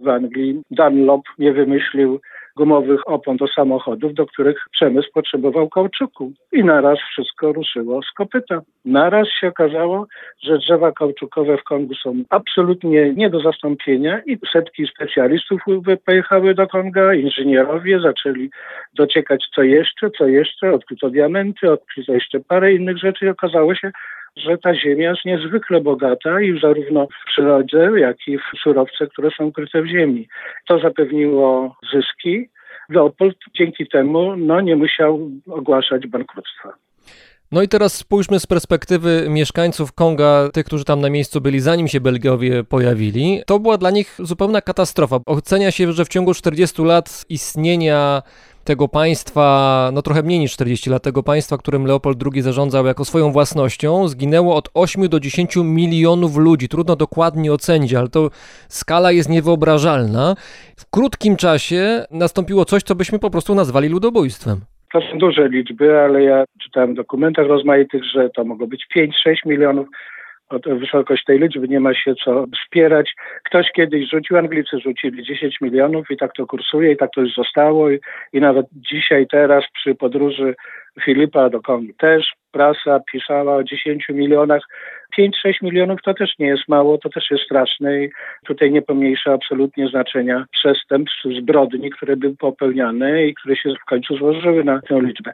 w Anglii Dunlop nie wymyślił gumowych opon do samochodów, do których przemysł potrzebował kauczuku. I naraz wszystko ruszyło z kopyta. Naraz się okazało, że drzewa kauczukowe w Kongu są absolutnie nie do zastąpienia i setki specjalistów pojechały do Konga, inżynierowie zaczęli dociekać co jeszcze, co jeszcze, odkryto diamenty, odkryto jeszcze parę innych rzeczy i okazało się, że ta ziemia jest niezwykle bogata i zarówno w przyrodzie, jak i w surowce, które są ukryte w ziemi. To zapewniło zyski. Leopold dzięki temu no, nie musiał ogłaszać bankructwa. No i teraz spójrzmy z perspektywy mieszkańców Konga, tych, którzy tam na miejscu byli, zanim się Belgiowie pojawili. To była dla nich zupełna katastrofa. Ocenia się, że w ciągu 40 lat istnienia tego państwa, no trochę mniej niż 40 lat, tego państwa, którym Leopold II zarządzał jako swoją własnością, zginęło od 8 do 10 milionów ludzi. Trudno dokładnie ocenić, ale to skala jest niewyobrażalna. W krótkim czasie nastąpiło coś, co byśmy po prostu nazwali ludobójstwem. To są duże liczby, ale ja czytałem w dokumentach rozmaitych, że to mogło być 5-6 milionów. O wysokość tej liczby nie ma się co spierać. Ktoś kiedyś rzucił, Anglicy rzucili 10 milionów i tak to kursuje i tak to już zostało i, i nawet dzisiaj, teraz przy podróży Filipa do Kongi też prasa pisała o 10 milionach. 5-6 milionów to też nie jest mało, to też jest straszne i tutaj nie pomniejsza absolutnie znaczenia przestępstw, zbrodni, które były popełniane i które się w końcu złożyły na tę liczbę.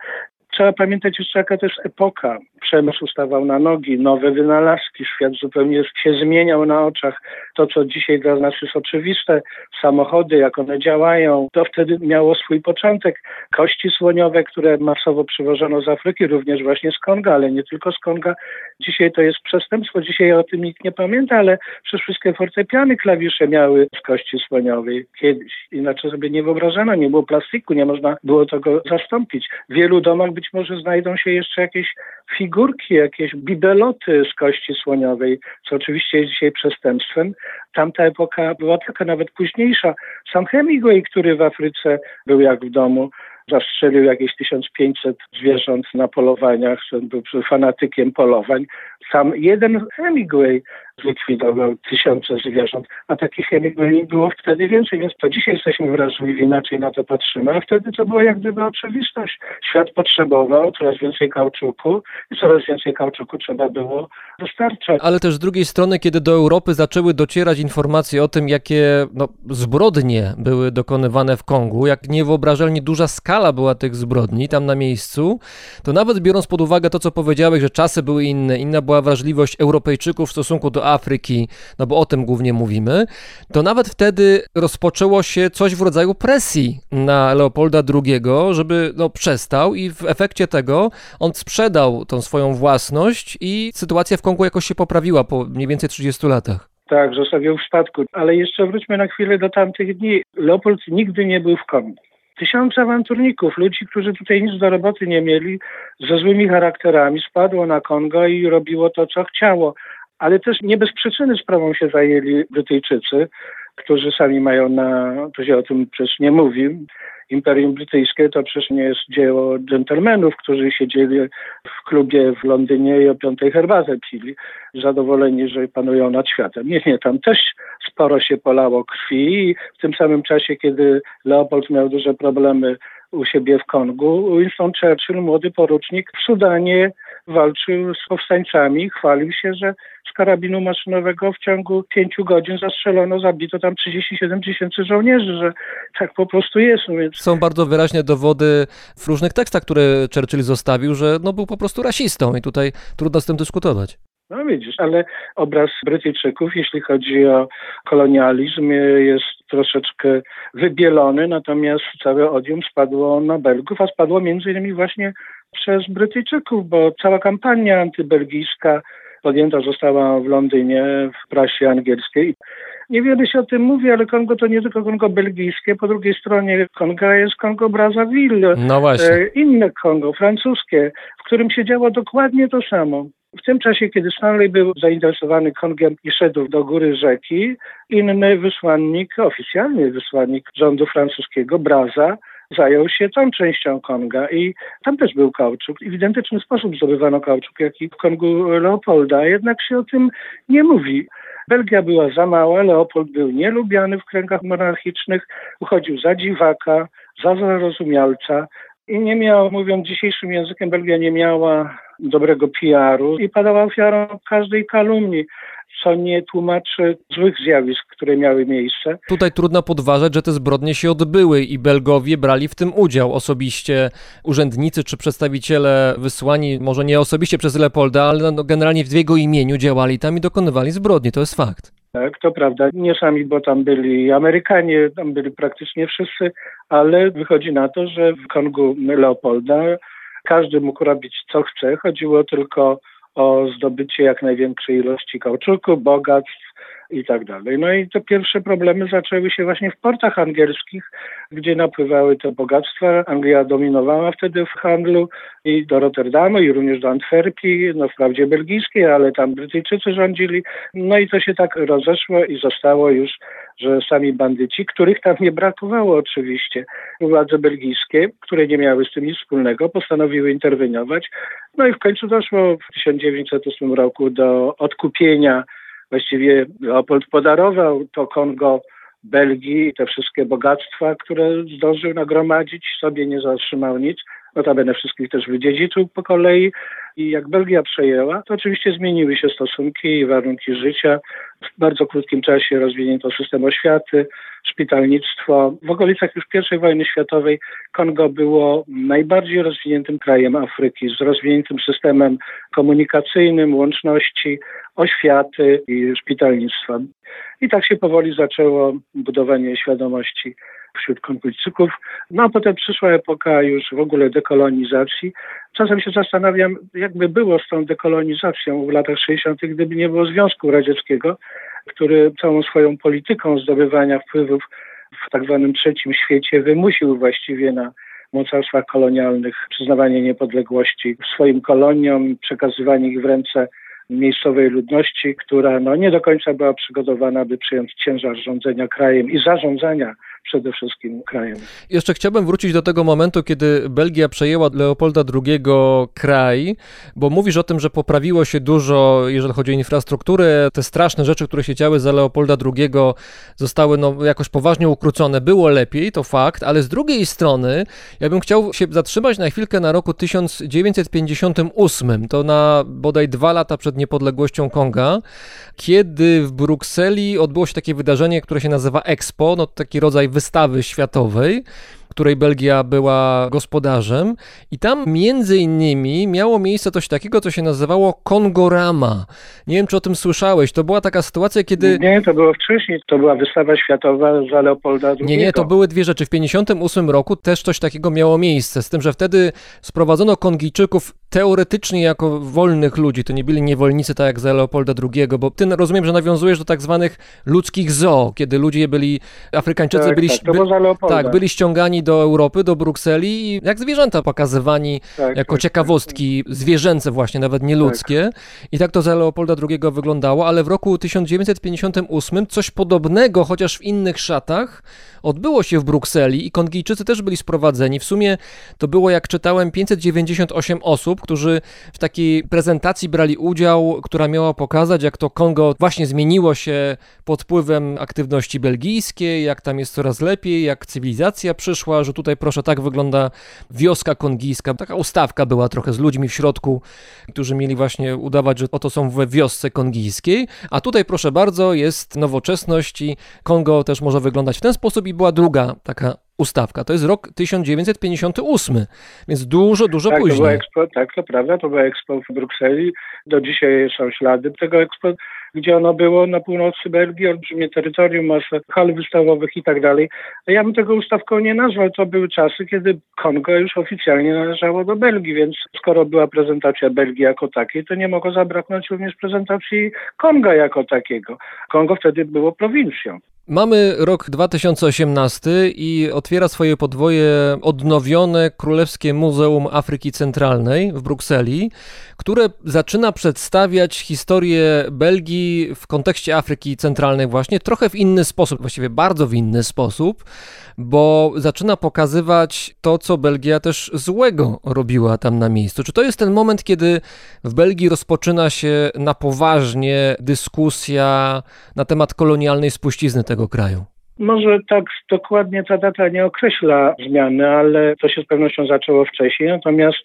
Trzeba pamiętać jeszcze, jaka to jest epoka. Przemysł stawał na nogi, nowe wynalazki, świat zupełnie się zmieniał na oczach. To, co dzisiaj dla nas jest oczywiste, samochody, jak one działają, to wtedy miało swój początek. Kości słoniowe, które masowo przywożono z Afryki, również właśnie z Konga, ale nie tylko z Konga. Dzisiaj to jest przestępstwo, dzisiaj o tym nikt nie pamięta, ale przecież wszystkie fortepiany, klawisze miały z kości słoniowej kiedyś. Inaczej sobie nie wyobrażano, nie było plastiku, nie można było tego zastąpić. W wielu domach być może znajdą się jeszcze jakieś figurki, jakieś bibeloty z kości słoniowej, co oczywiście jest dzisiaj przestępstwem. Tamta epoka była taka nawet późniejsza. Sam Hemingway, który w Afryce był jak w domu, zastrzelił jakieś 1500 zwierząt na polowaniach, był fanatykiem polowań. Sam jeden Hemingway zlikwidował tysiące zwierząt, a takich Hemingway było wtedy więcej, więc to dzisiaj jesteśmy wrażliwi, inaczej na to patrzymy, a wtedy to była jak gdyby oczywistość. Świat potrzebował coraz więcej kauczuku i coraz więcej kauczuku trzeba było dostarczać. Ale też z drugiej strony, kiedy do Europy zaczęły docierać informacje o tym, jakie no, zbrodnie były dokonywane w Kongu, jak niewyobrażalnie duża skala była tych zbrodni tam na miejscu, to nawet biorąc pod uwagę to, co powiedziałeś, że czasy były inne, inna była wrażliwość Europejczyków w stosunku do Afryki, no bo o tym głównie mówimy, to nawet wtedy rozpoczęło się coś w rodzaju presji na Leopolda II, żeby no, przestał i w efekcie tego on sprzedał tą swoją własność i sytuacja w Kongu jakoś się poprawiła po mniej więcej 30 latach. Tak, zostawił w spadku. Ale jeszcze wróćmy na chwilę do tamtych dni. Leopold nigdy nie był w Kongu. Tysiące awanturników, ludzi, którzy tutaj nic do roboty nie mieli, ze złymi charakterami, spadło na Kongo i robiło to, co chciało. Ale też nie bez przyczyny sprawą się zajęli Brytyjczycy, którzy sami mają na, to się o tym przecież nie mówi, Imperium Brytyjskie to przecież nie jest dzieło dżentelmenów, którzy siedzieli w klubie w Londynie i o piątej herbatę pili, zadowoleni, że panują nad światem. Nie, nie, tam też sporo się polało krwi i w tym samym czasie, kiedy Leopold miał duże problemy u siebie w Kongu, Winston Churchill, młody porucznik w Sudanie walczył z powstańcami, chwalił się, że z karabinu maszynowego w ciągu pięciu godzin zastrzelono, zabito tam 37 tysięcy żołnierzy, że tak po prostu jest. No więc... Są bardzo wyraźne dowody w różnych tekstach, które Churchill zostawił, że no, był po prostu rasistą i tutaj trudno z tym dyskutować. No widzisz, ale obraz Brytyjczyków, jeśli chodzi o kolonializm, jest troszeczkę wybielony, natomiast całe odium spadło na Belgów, a spadło między innymi właśnie przez Brytyjczyków, bo cała kampania antybelgijska podjęta została w Londynie, w prasie angielskiej. Niewiele się o tym mówi, ale Kongo to nie tylko Kongo belgijskie. Po drugiej stronie Konga jest Kongo Brazzaville. No. E, inne Kongo, francuskie, w którym się działo dokładnie to samo. W tym czasie, kiedy Stanley był zainteresowany Kongiem i szedł do góry rzeki, inny wysłannik, oficjalny wysłannik rządu francuskiego, Braza, zajął się tą częścią Konga i tam też był kauczuk. W identyczny sposób zdobywano kauczuk, jak i w Kongu Leopolda, jednak się o tym nie mówi. Belgia była za mała, Leopold był nielubiany w kręgach monarchicznych, uchodził za dziwaka, za zarozumialca i nie miał, mówiąc dzisiejszym językiem, Belgia nie miała dobrego PR-u i padała ofiarą każdej kalumnii, co nie tłumaczy złych zjawisk, które miały miejsce. Tutaj trudno podważać, że te zbrodnie się odbyły i Belgowie brali w tym udział. Osobiście urzędnicy czy przedstawiciele wysłani, może nie osobiście przez Leopolda, ale no generalnie w jego imieniu działali tam i dokonywali zbrodni. To jest fakt. Tak, to prawda. Nie sami, bo tam byli Amerykanie, tam byli praktycznie wszyscy, ale wychodzi na to, że w Kongu Leopolda każdy mógł robić co chce. Chodziło tylko o zdobycie jak największej ilości kauczuku, bogactw i tak dalej. No i te pierwsze problemy zaczęły się właśnie w portach angielskich, gdzie napływały te bogactwa. Anglia dominowała wtedy w handlu i do Rotterdamu i również do Antwerpii, no wprawdzie belgijskiej, ale tam Brytyjczycy rządzili. No i to się tak rozeszło i zostało już że sami bandyci, których tam nie brakowało oczywiście, władze belgijskie, które nie miały z tym nic wspólnego, postanowiły interweniować. No i w końcu doszło w 1908 roku do odkupienia. Właściwie Leopold podarował to Kongo Belgii te wszystkie bogactwa, które zdążył nagromadzić, sobie nie zatrzymał nic. Notabene wszystkich też wydziedziczył po kolei i jak Belgia przejęła, to oczywiście zmieniły się stosunki i warunki życia. W bardzo krótkim czasie rozwinięto system oświaty, szpitalnictwo. W okolicach już I wojny światowej Kongo było najbardziej rozwiniętym krajem Afryki z rozwiniętym systemem komunikacyjnym, łączności, oświaty i szpitalnictwa. I tak się powoli zaczęło budowanie świadomości wśród Kongojczyków. No a potem przyszła epoka już w ogóle dekolonizacji. Czasem się zastanawiam, jakby było z tą dekolonizacją w latach 60., gdyby nie było Związku Radzieckiego, który całą swoją polityką zdobywania wpływów w tak zwanym trzecim świecie wymusił właściwie na mocarstwach kolonialnych przyznawanie niepodległości swoim koloniom, przekazywanie ich w ręce miejscowej ludności, która no, nie do końca była przygotowana, by przyjąć ciężar rządzenia krajem i zarządzania przede wszystkim krajem. Jeszcze chciałbym wrócić do tego momentu, kiedy Belgia przejęła Leopolda II kraj, bo mówisz o tym, że poprawiło się dużo, jeżeli chodzi o infrastrukturę. Te straszne rzeczy, które się działy za Leopolda II zostały no, jakoś poważnie ukrócone. Było lepiej, to fakt, ale z drugiej strony ja bym chciał się zatrzymać na chwilkę na roku 1958, to na bodaj dwa lata przed niepodległością Konga, kiedy w Brukseli odbyło się takie wydarzenie, które się nazywa Expo, no taki rodzaj wystawy światowej, której Belgia była gospodarzem i tam między innymi miało miejsce coś takiego, co się nazywało Kongorama. Nie wiem, czy o tym słyszałeś. To była taka sytuacja, kiedy... Nie, to było wcześniej. To była wystawa światowa za Leopolda II. Nie, nie, to były dwie rzeczy. W 1958 roku też coś takiego miało miejsce, z tym, że wtedy sprowadzono Kongijczyków teoretycznie jako wolnych ludzi, to nie byli niewolnicy tak jak za Leopolda II, bo ty rozumiem, że nawiązujesz do tak zwanych ludzkich zoo, kiedy ludzie byli, Afrykańczycy tak, byli, tak, Leopolda. tak, byli ściągani do Europy, do Brukseli i jak zwierzęta pokazywani Tak, jako tak, ciekawostki zwierzęce właśnie, nawet nie ludzkie. I tak to za Leopolda II wyglądało, ale w roku 1958 coś podobnego, chociaż w innych szatach, odbyło się w Brukseli i Kongijczycy też byli sprowadzeni. W sumie to było, jak czytałem, 598 osób, którzy w takiej prezentacji brali udział, która miała pokazać, jak to Kongo właśnie zmieniło się pod wpływem aktywności belgijskiej, jak tam jest coraz lepiej, jak cywilizacja przyszła, że tutaj proszę, tak wygląda wioska kongijska. Taka ustawka była trochę z ludźmi w środku, którzy mieli właśnie udawać, że oto są we wiosce kongijskiej, a tutaj proszę bardzo jest nowoczesność i Kongo też może wyglądać w ten sposób i była druga taka ustawka. To jest rok 1958, więc dużo, dużo tak, To później. było Expo, tak, to prawda, to było Expo w Brukseli. Do dzisiaj są ślady tego Expo, gdzie ono było na północy Belgii, olbrzymie terytorium, masa hal wystawowych i tak dalej. Ja bym tego ustawką nie nazwał. To były czasy, kiedy Kongo już oficjalnie należało do Belgii, więc skoro była prezentacja Belgii jako takiej, to nie mogło zabraknąć również prezentacji Konga jako takiego. Kongo wtedy było prowincją. Mamy rok 2018 i otwiera swoje podwoje odnowione Królewskie Muzeum Afryki Centralnej w Brukseli, które zaczyna przedstawiać historię Belgii w kontekście Afryki Centralnej właśnie trochę w inny sposób, właściwie bardzo w inny sposób, bo zaczyna pokazywać to, co Belgia też złego robiła tam na miejscu. Czy to jest ten moment, kiedy w Belgii rozpoczyna się na poważnie dyskusja na temat kolonialnej spuścizny tego kraju? Może tak dokładnie ta data nie określa zmiany, ale to się z pewnością zaczęło wcześniej. Natomiast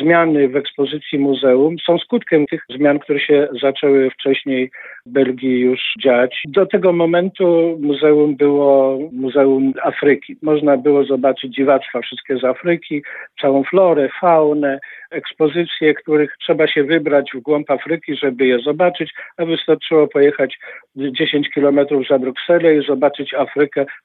zmiany w ekspozycji muzeum są skutkiem tych zmian, które się zaczęły wcześniej w Belgii już dziać. Do tego momentu muzeum było Muzeum Afryki. Można było zobaczyć dziwactwa wszystkie z Afryki, całą florę, faunę, ekspozycje, których trzeba się wybrać w głąb Afryki, żeby je zobaczyć, a wystarczyło pojechać 10 kilometrów za Brukselę i zobaczyć Afrykę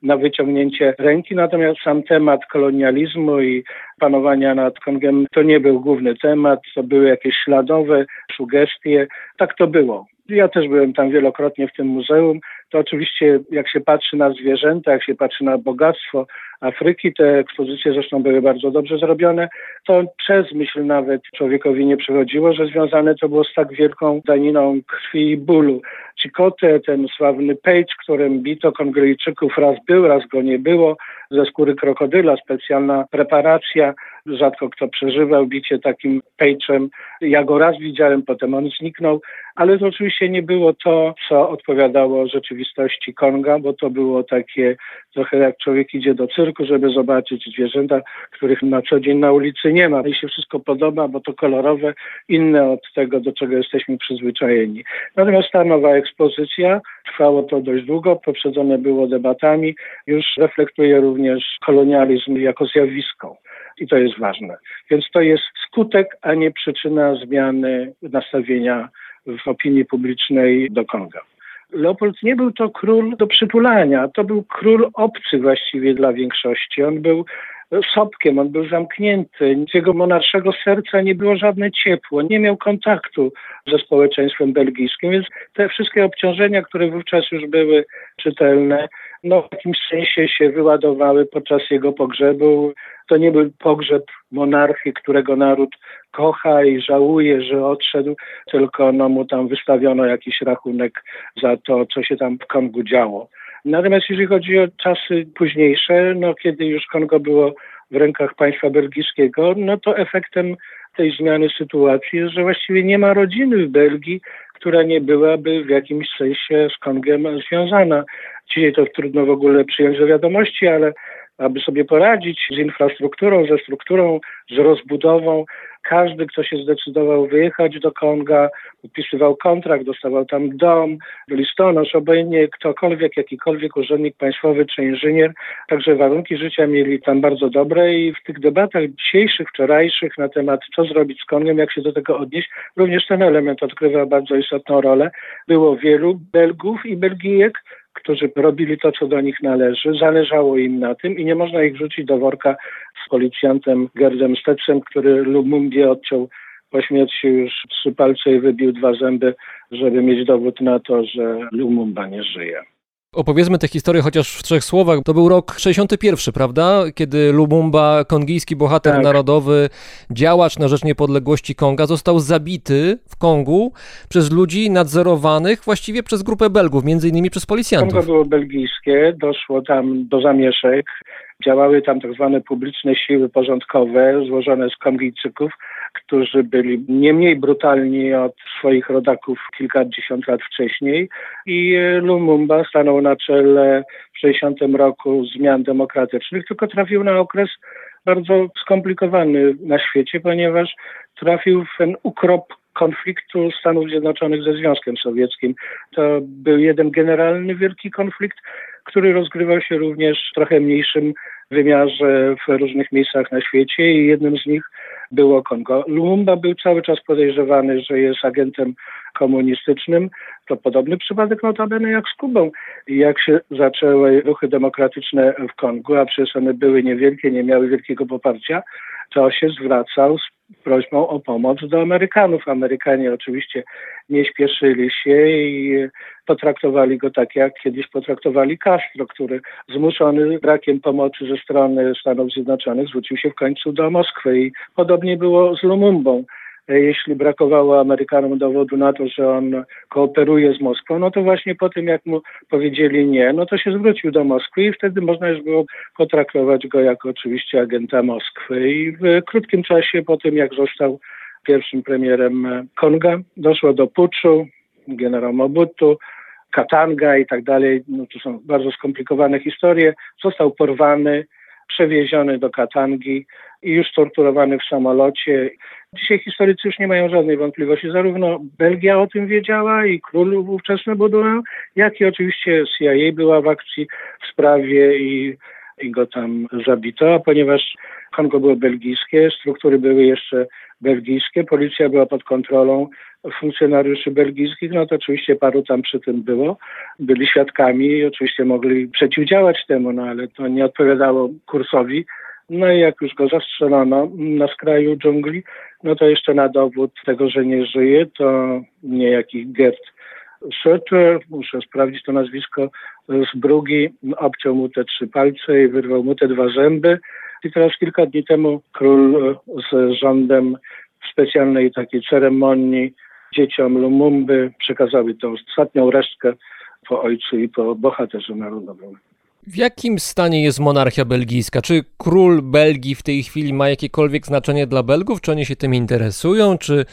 na wyciągnięcie ręki. Natomiast sam temat kolonializmu i panowania nad Kongiem to nie był główny temat, to były jakieś śladowe sugestie. Tak to było. Ja też byłem tam wielokrotnie w tym muzeum. To oczywiście, jak się patrzy na zwierzęta, jak się patrzy na bogactwo Afryki, te ekspozycje zresztą były bardzo dobrze zrobione, to przez myśl nawet człowiekowi nie przychodziło, że związane to było z tak wielką daniną krwi i bólu. Chikotę, ten sławny Page, którym bito Kongryjczyków, raz był, raz go nie było, ze skóry krokodyla, specjalna preparacja. Rzadko kto przeżywał bicie takim pejczem. Ja go raz widziałem, potem on zniknął, ale to oczywiście nie było to, co odpowiadało rzeczywistości Konga, bo to było takie trochę jak człowiek idzie do cyrku, żeby zobaczyć zwierzęta, których na co dzień na ulicy nie ma. I się wszystko podoba, bo to kolorowe, inne od tego, do czego jesteśmy przyzwyczajeni. Natomiast ta nowa ekspozycja, trwało to dość długo, poprzedzone było debatami, już reflektuje również kolonializm jako zjawisko. I to jest ważne. Więc to jest skutek, a nie przyczyna zmiany nastawienia w opinii publicznej do Konga. Leopold nie był to król do przytulania, to był król obcy właściwie dla większości. On był sopkiem, on był zamknięty. Z jego monarszego serca nie było żadne ciepło, nie miał kontaktu ze społeczeństwem belgijskim, więc te wszystkie obciążenia, które wówczas już były czytelne, no w jakimś sensie się wyładowały podczas jego pogrzebu. To nie był pogrzeb monarchy, którego naród kocha i żałuje, że odszedł, tylko no, mu tam wystawiono jakiś rachunek za to, co się tam w Kongu działo. Natomiast jeżeli chodzi o czasy późniejsze, no kiedy już Kongo było w rękach państwa belgijskiego, no to efektem tej zmiany sytuacji jest, że właściwie nie ma rodziny w Belgii, która nie byłaby w jakimś sensie z Kongiem związana. Dzisiaj to trudno w ogóle przyjąć do wiadomości, ale aby sobie poradzić z infrastrukturą, ze strukturą, z rozbudową, każdy, kto się zdecydował wyjechać do Konga, podpisywał kontrakt, dostawał tam dom, listonosz, obojętnie ktokolwiek, jakikolwiek urzędnik państwowy czy inżynier. Także warunki życia mieli tam bardzo dobre i w tych debatach dzisiejszych, wczorajszych na temat co zrobić z Kongiem, jak się do tego odnieść, również ten element odgrywa bardzo istotną rolę. Było wielu Belgów i Belgijek, którzy robili to, co do nich należy, zależało im na tym i nie można ich wrzucić do worka z policjantem Gerdem Stetsem, który Lumumbie odciął po śmierci już trzy palce i wybił dwa zęby, żeby mieć dowód na to, że Lumumba nie żyje. Opowiedzmy tę historię chociaż w trzech słowach. To był rok 61, prawda? Kiedy Lumumba, kongijski bohater Tak. narodowy, działacz na rzecz niepodległości Konga, został zabity w Kongu przez ludzi nadzorowanych właściwie przez grupę Belgów, między innymi przez Kongo policjantów. było belgijskie, doszło tam do zamieszek. Działały tam tak zwane publiczne siły porządkowe złożone z Kongijczyków, którzy byli nie mniej brutalni od swoich rodaków kilkadziesiąt lat wcześniej i e, Lumumba stanął na czele w 60 roku zmian demokratycznych, tylko trafił na okres bardzo skomplikowany na świecie, ponieważ trafił w ten ukrop konfliktu Stanów Zjednoczonych ze Związkiem Sowieckim. To był jeden generalny wielki konflikt, który rozgrywał się również w trochę mniejszym wymiarze w różnych miejscach na świecie i jednym z nich było Kongo. Lumumba był cały czas podejrzewany, że jest agentem komunistycznym. To podobny przypadek notabene jak z Kubą. Jak się zaczęły ruchy demokratyczne w Kongu, a przecież one były niewielkie, nie miały wielkiego poparcia, to się zwracał z prośbą o pomoc do Amerykanów. Amerykanie oczywiście nie śpieszyli się i potraktowali go tak, jak kiedyś potraktowali Castro, który zmuszony brakiem pomocy ze strony Stanów Zjednoczonych zwrócił się w końcu do Moskwy i podobnie było z Lumumbą. Jeśli brakowało Amerykanom dowodu na to, że on kooperuje z Moskwą, no to właśnie po tym, jak mu powiedzieli nie, no to się zwrócił do Moskwy i wtedy można już było potraktować go jako oczywiście agenta Moskwy. I w krótkim czasie po tym, jak został pierwszym premierem Konga, doszło do puczu, generał Mobutu, Katanga i tak dalej. No to są bardzo skomplikowane historie. Został porwany, przewieziony do Katangi i już torturowany w samolocie. Dzisiaj historycy już nie mają żadnej wątpliwości. Zarówno Belgia o tym wiedziała i król ówczesny Baudouin, jak i oczywiście CIA była w akcji w sprawie i, i go tam zabito, a ponieważ Kongo było belgijskie, struktury były jeszcze belgijskie, policja była pod kontrolą funkcjonariuszy belgijskich, no to oczywiście paru tam przy tym było, byli świadkami i oczywiście mogli przeciwdziałać temu, no ale to nie odpowiadało kursowi. No i jak już go zastrzelono na skraju dżungli, no to jeszcze na dowód tego, że nie żyje, to niejaki Gert Schroeter, muszę sprawdzić to nazwisko, z Brugi obciął mu te trzy palce i wyrwał mu te dwa zęby. I teraz kilka dni temu król z rządem w specjalnej takiej ceremonii dzieciom Lumumby przekazały tą ostatnią resztkę po ojcu i po bohaterze narodowym. W jakim stanie jest monarchia belgijska? Czy król Belgii w tej chwili ma jakiekolwiek znaczenie dla Belgów? Czy oni się tym interesują? Czy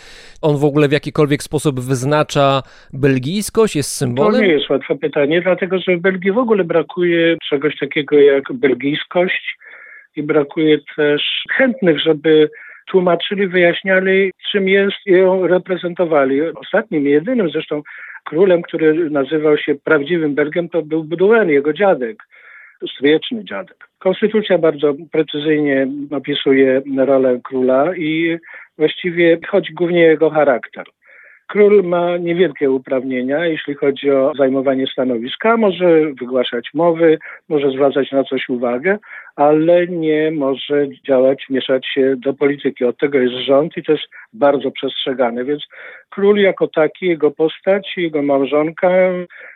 on w ogóle w jakikolwiek sposób wyznacza belgijskość? Jest To symbolem? nie jest łatwe pytanie, dlatego że w Belgii w ogóle brakuje czegoś takiego jak belgijskość i brakuje też chętnych, żeby tłumaczyli, wyjaśniali, czym jest i ją reprezentowali. Ostatnim, jedynym zresztą królem, który nazywał się prawdziwym Belgiem, to był Boudouin, jego dziadek, stryjeczny dziadek. Konstytucja bardzo precyzyjnie opisuje rolę króla i właściwie chodzi głównie o jego charakter. Król ma niewielkie uprawnienia, jeśli chodzi o zajmowanie stanowiska. Może wygłaszać mowy, może zwracać na coś uwagę, ale nie może działać, mieszać się do polityki. Od tego jest rząd i jest bardzo przestrzegane. Więc król jako taki, jego postać, jego małżonka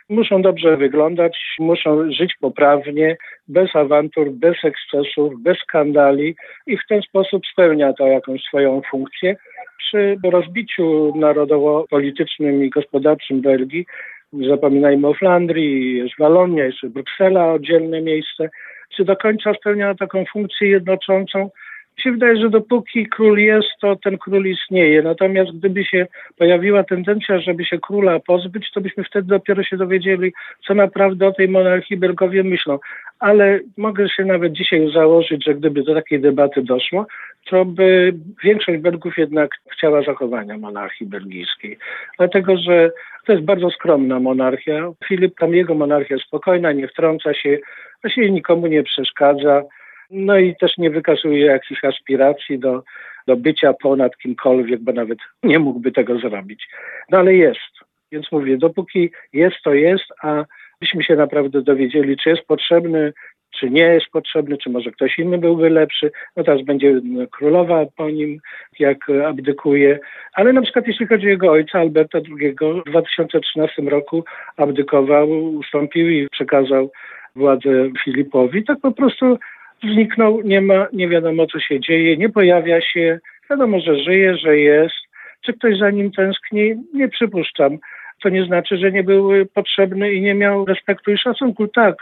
muszą dobrze wyglądać, muszą żyć poprawnie, bez awantur, bez ekscesów, bez skandali i w ten sposób spełnia to jakąś swoją funkcję. Przy rozbiciu narodowo-politycznym i gospodarczym Belgii, zapominajmy o Flandrii, jest Walonia, jest Bruksela, oddzielne miejsce, czy do końca spełnia taką funkcję jednoczącą? Mi się wydaje, że dopóki król jest, to ten król istnieje. Natomiast gdyby się pojawiła tendencja, żeby się króla pozbyć, to byśmy wtedy dopiero się dowiedzieli, co naprawdę o tej monarchii Belgowie myślą. Ale mogę się nawet dzisiaj założyć, że gdyby do takiej debaty doszło, to by większość Belgów jednak chciała zachowania monarchii belgijskiej. Dlatego, że to jest bardzo skromna monarchia. Filip, tam jego monarchia spokojna, nie wtrąca się, właściwie nikomu nie przeszkadza. No i też nie wykazuje jakichś aspiracji do, do bycia ponad kimkolwiek, bo nawet nie mógłby tego zrobić. No ale jest. Więc mówię, dopóki jest, to jest, a byśmy się naprawdę dowiedzieli, czy jest potrzebny, czy nie jest potrzebny, czy może ktoś inny byłby lepszy. No teraz będzie królowa po nim, jak abdykuje. Ale na przykład jeśli chodzi o jego ojca, Alberta II, w 2013 roku abdykował, ustąpił i przekazał władzę Filipowi. Tak po prostu zniknął, nie ma, nie wiadomo co się dzieje, nie pojawia się, wiadomo, że żyje, że jest. Czy ktoś za nim tęskni? Nie przypuszczam. To nie znaczy, że nie był potrzebny i nie miał respektu i szacunku. Tak.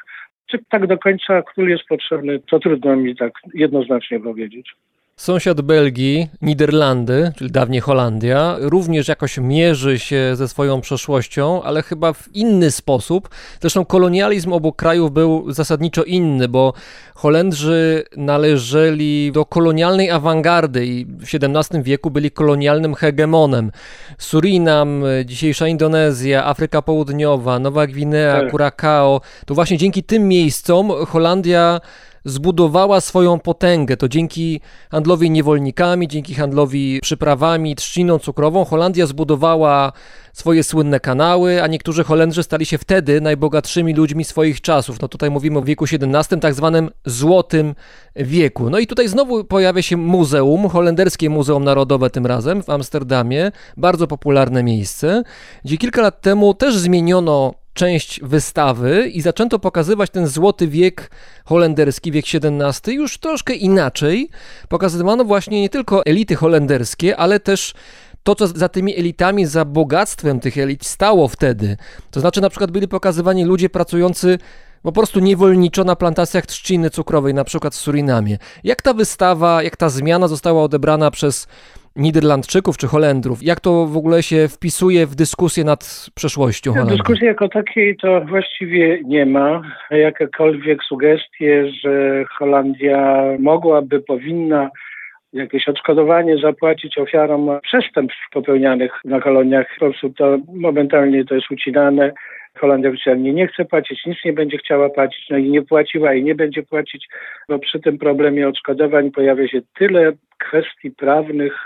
Czy tak do końca król jest potrzebny, to trudno mi tak jednoznacznie powiedzieć. Sąsiad Belgii, Niderlandy, czyli dawniej Holandia, również jakoś mierzy się ze swoją przeszłością, ale chyba w inny sposób. Zresztą kolonializm obu krajów był zasadniczo inny, bo Holendrzy należeli do kolonialnej awangardy i w XVII wieku byli kolonialnym hegemonem. Surinam, dzisiejsza Indonezja, Afryka Południowa, Nowa Gwinea, Tak. Curacao, to właśnie dzięki tym miejscom Holandia zbudowała swoją potęgę. To dzięki handlowi niewolnikami, dzięki handlowi przyprawami, trzciną cukrową Holandia zbudowała swoje słynne kanały, a niektórzy Holendrzy stali się wtedy najbogatszymi ludźmi swoich czasów. No tutaj mówimy o wieku XVII, tak zwanym Złotym Wieku. No i tutaj znowu pojawia się muzeum, holenderskie Muzeum Narodowe tym razem w Amsterdamie, bardzo popularne miejsce, gdzie kilka lat temu też zmieniono część wystawy i zaczęto pokazywać ten złoty wiek holenderski, wiek XVII, już troszkę inaczej. Pokazywano właśnie nie tylko elity holenderskie, ale też to, co za tymi elitami, za bogactwem tych elit stało wtedy. To znaczy, na przykład byli pokazywani ludzie pracujący po prostu niewolniczo na plantacjach trzciny cukrowej, na przykład w Surinamie. Jak ta wystawa, jak ta zmiana została odebrana przez Niderlandczyków czy Holendrów? Jak to w ogóle się wpisuje w dyskusję nad przeszłością Holandii? Dyskusji jako takiej to właściwie nie ma. Jakiekolwiek sugestie, że Holandia mogłaby, powinna jakieś odszkodowanie zapłacić ofiarom przestępstw popełnianych na koloniach, po prostu to momentalnie to jest ucinane. Holandia oficjalnie nie chce płacić, nic nie będzie chciała płacić, no i nie płaciła i nie będzie płacić, bo przy tym problemie odszkodowań pojawia się tyle kwestii prawnych,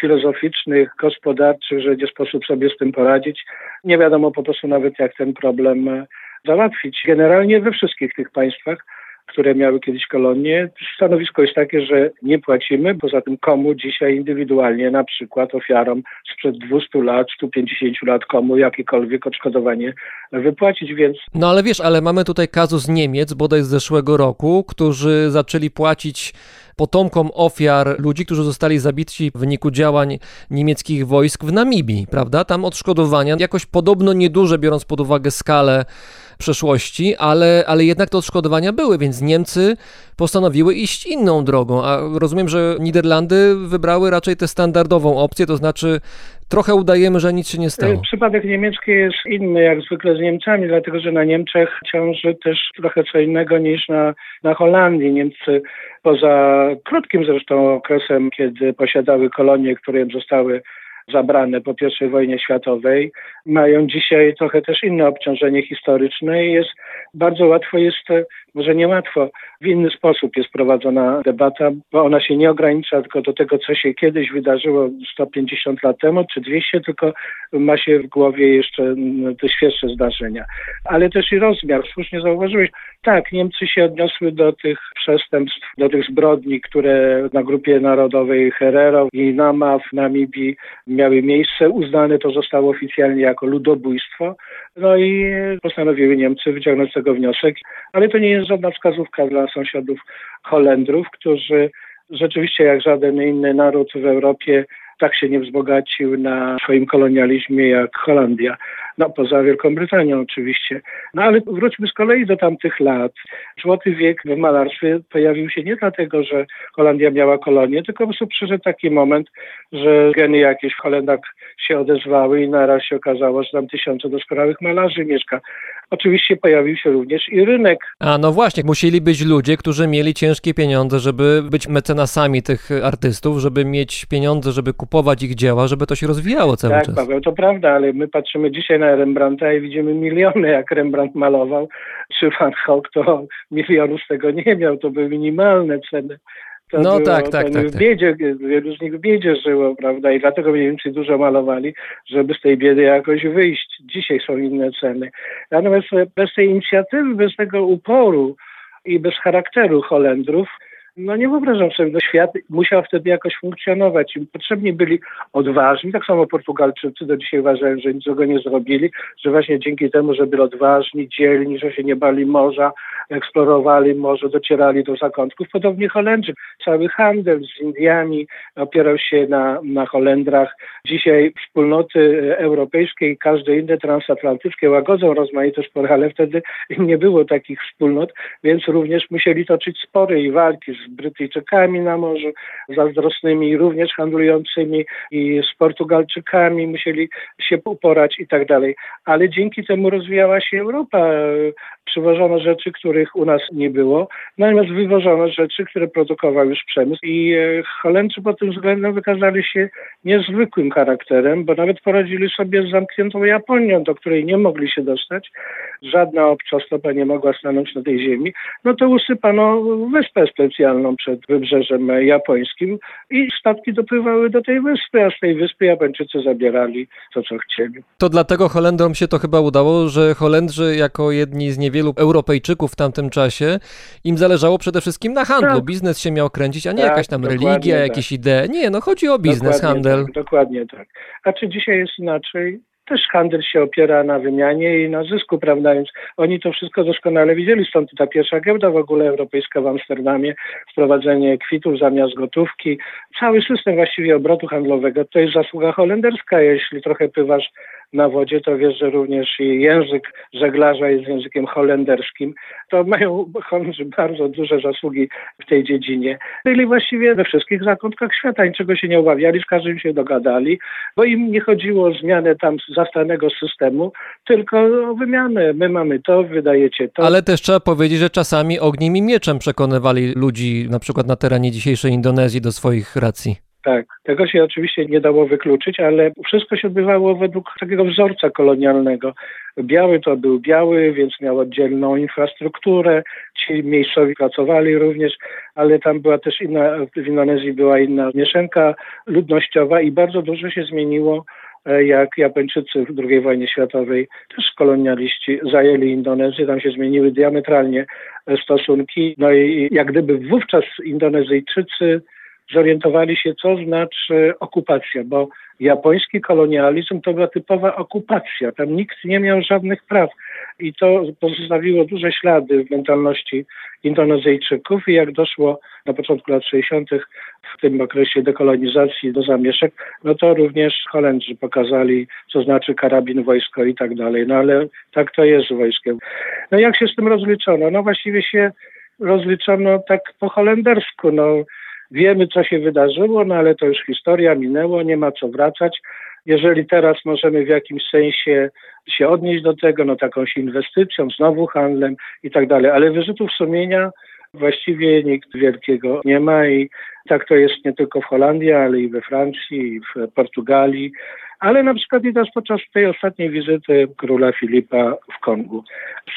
filozoficznych, gospodarczych, że nie sposób sobie z tym poradzić. Nie wiadomo po prostu nawet, jak ten problem załatwić. Generalnie we wszystkich tych państwach które miały kiedyś kolonie. Stanowisko jest takie, że nie płacimy, poza tym komu dzisiaj indywidualnie, na przykład ofiarom sprzed 200 lat, 150 lat, komu jakiekolwiek odszkodowanie wypłacić, więc No ale wiesz, ale mamy tutaj kazus Niemiec, bodaj z zeszłego roku, którzy zaczęli płacić potomkom ofiar ludzi, którzy zostali zabici w wyniku działań niemieckich wojsk w Namibii, prawda? Tam odszkodowania jakoś podobno nieduże, biorąc pod uwagę skalę przeszłości, ale, ale jednak te odszkodowania były, więc Niemcy postanowiły iść inną drogą, a rozumiem, że Niderlandy wybrały raczej tę standardową opcję, to znaczy trochę udajemy, że nic się nie stało. Przypadek niemiecki jest inny jak zwykle z Niemcami, dlatego że na Niemczech ciąży też trochę co innego niż na, na Holandii. Niemcy poza krótkim zresztą okresem, kiedy posiadały kolonie, które im zostały zabrane po I wojnie światowej, mają dzisiaj trochę też inne obciążenie historyczne i jest bardzo łatwo jest, może nie łatwo, w inny sposób jest prowadzona debata, bo ona się nie ogranicza tylko do tego, co się kiedyś wydarzyło 150 lat temu, czy 200, tylko ma się w głowie jeszcze mm, te świeższe zdarzenia. Ale też i rozmiar, słusznie zauważyłeś, tak, Niemcy się odniosły do tych przestępstw, do tych zbrodni, które na grupie narodowej Herero i Nama w Namibii miały miejsce. Uznane to zostało oficjalnie jako ludobójstwo. No i postanowiły Niemcy wyciągnąć z tego wniosek, ale to nie jest żadna wskazówka dla sąsiadów Holendrów, którzy rzeczywiście jak żaden inny naród w Europie tak się nie wzbogacił na swoim kolonializmie jak Holandia. No poza Wielką Brytanią oczywiście. No ale wróćmy z kolei do tamtych lat. Złoty wiek w malarstwie pojawił się nie dlatego, że Holandia miała kolonię, tylko po prostu przyszedł taki moment, że geny jakieś w Holendach się odezwały i naraz się okazało, że tam tysiące doskonałych malarzy mieszka. Oczywiście pojawił się również i rynek. A no właśnie, musieli być ludzie, którzy mieli ciężkie pieniądze, żeby być mecenasami tych artystów, żeby mieć pieniądze, żeby kupować ich dzieła, żeby to się rozwijało cały tak, czas. Paweł, to prawda, ale my patrzymy dzisiaj na Rembrandta i widzimy miliony, jak Rembrandt malował, czy Van Gogh to milionów z tego nie miał, to były minimalne ceny. To No było, tak, tak, tak, W tak. biedzie, wielu z nich w biedzie żyło, prawda? I dlatego więcej dużo malowali, żeby z tej biedy jakoś wyjść. Dzisiaj są inne ceny. Natomiast bez tej inicjatywy, bez tego uporu i bez charakteru Holendrów, no nie wyobrażam sobie, że świat musiał wtedy jakoś funkcjonować. Im potrzebni byli odważni, tak samo Portugalczycy do dzisiaj uważają, że niczego nie zrobili, że właśnie dzięki temu, że byli odważni, dzielni, że się nie bali morza, eksplorowali morze, docierali do zakątków. Podobnie Holendrzy. Cały handel z Indiami opierał się na, na Holendrach. Dzisiaj wspólnoty europejskie i każde inne transatlantyckie łagodzą rozmaite spory, ale wtedy nie było takich wspólnot, więc również musieli toczyć spory i walki z Brytyjczykami na morzu, zazdrosnymi również handlującymi i z Portugalczykami musieli się uporać i tak dalej. Ale dzięki temu rozwijała się Europa. Przywożono rzeczy, których u nas nie było, natomiast wywożono rzeczy, które produkował już przemysł i e, Holendrzy pod tym względem wykazali się niezwykłym charakterem, bo nawet poradzili sobie z zamkniętą Japonią, do której nie mogli się dostać. Żadna obca stopa nie mogła stanąć na tej ziemi. No to usypano wyspę specjalną przed wybrzeżem japońskim i statki dopływały do tej wyspy, a z tej wyspy Japończycy zabierali to, co chcieli. To dlatego Holendrom się to chyba udało, że Holendrzy jako jedni z niewielu Europejczyków w tamtym czasie, im zależało przede wszystkim na handlu. Tak. Biznes się miał kręcić, a nie Tak, jakaś tam religia, tak. jakieś idee. Nie, no chodzi o biznes, dokładnie handel. Tak, dokładnie tak. A czy dzisiaj jest inaczej? Też handel się opiera na wymianie i na zysku, prawda? Więc oni to wszystko doskonale widzieli. Stąd ta pierwsza giełda w ogóle europejska w Amsterdamie, wprowadzenie kwitów zamiast gotówki. Cały system właściwie obrotu handlowego to jest zasługa holenderska. Jeśli trochę pływasz na wodzie, to wiesz, że również i język żeglarza jest językiem holenderskim. To mają Holendrzy bardzo duże zasługi w tej dziedzinie. Byli właściwie we wszystkich zakątkach świata, niczego się nie obawiali, z każdym się dogadali, bo im nie chodziło o zmianę tam zastanego systemu, tylko o wymianę. My mamy to, wydajecie to. Ale też trzeba powiedzieć, że czasami ogniem i mieczem przekonywali ludzi, na przykład na terenie dzisiejszej Indonezji, do swoich racji. Tak, tego się oczywiście nie dało wykluczyć, ale wszystko się odbywało według takiego wzorca kolonialnego. Biały to był biały, więc miał oddzielną infrastrukturę. Ci miejscowi pracowali również, ale tam była też inna, w Indonezji była inna mieszanka ludnościowa i bardzo dużo się zmieniło e, jak Japończycy w II wojnie światowej, też kolonialiści zajęli Indonezję, tam się zmieniły diametralnie e, stosunki. No i jak gdyby wówczas Indonezyjczycy zorientowali się, co znaczy okupacja, bo japoński kolonializm to była typowa okupacja. Tam nikt nie miał żadnych praw i to pozostawiło duże ślady w mentalności Indonezyjczyków i jak doszło na początku lat 60. w tym okresie dekolonizacji do zamieszek, no to również Holendrzy pokazali, co znaczy karabin, wojsko i tak dalej. No ale tak to jest z wojskiem. No jak się z tym rozliczono? No właściwie się rozliczono tak po holendersku. No wiemy, co się wydarzyło, no ale to już historia minęło, nie ma co wracać. Jeżeli teraz możemy w jakimś sensie się odnieść do tego, no takąś inwestycją, znowu handlem i tak dalej, ale wyrzutów sumienia właściwie nikt wielkiego nie ma i tak to jest nie tylko w Holandii, ale i we Francji, i w Portugalii, ale na przykład i też podczas tej ostatniej wizyty króla Filipa w Kongu.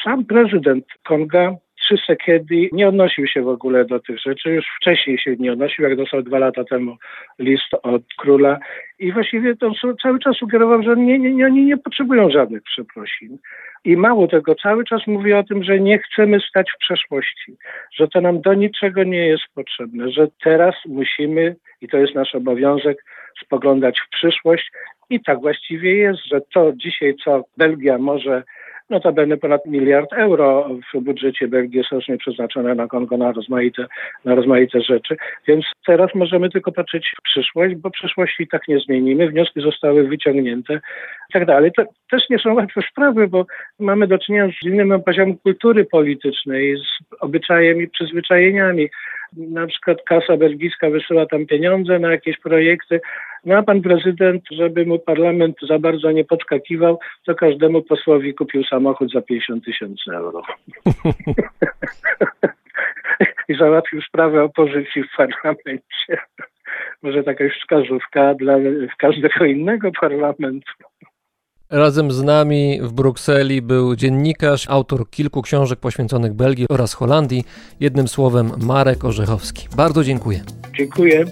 Sam prezydent Konga Tshisekedi nie odnosił się w ogóle do tych rzeczy. Już wcześniej się nie odnosił, jak dostał dwa lata temu list od króla. I właściwie to cały czas sugerował, że nie, nie, nie, oni nie potrzebują żadnych przeprosin. I mało tego, cały czas mówi o tym, że nie chcemy stać w przeszłości, że to nam do niczego nie jest potrzebne, że teraz musimy, i to jest nasz obowiązek, spoglądać w przyszłość. I tak właściwie jest, że to dzisiaj, co Belgia może Notabene ponad miliard euro w budżecie Belgii jest rocznie przeznaczone na Kongo na rozmaite, na rozmaite rzeczy. Więc teraz możemy tylko patrzeć w przyszłość, bo przyszłości tak nie zmienimy. Wnioski zostały wyciągnięte i tak dalej. To też nie są łatwe sprawy, bo mamy do czynienia z innym poziomem kultury politycznej, z obyczajem i przyzwyczajeniami. Na przykład kasa belgijska wysyła tam pieniądze na jakieś projekty, no a pan prezydent, żeby mu parlament za bardzo nie podskakiwał, to każdemu posłowi kupił samochód za 50 tysięcy euro. <laughs> I załatwił sprawę opozycji w parlamencie. Może taka wskazówka dla każdego innego parlamentu. Razem z nami w Brukseli był dziennikarz, autor kilku książek poświęconych Belgii oraz Holandii, jednym słowem Marek Orzechowski. Bardzo dziękuję. Dziękuję.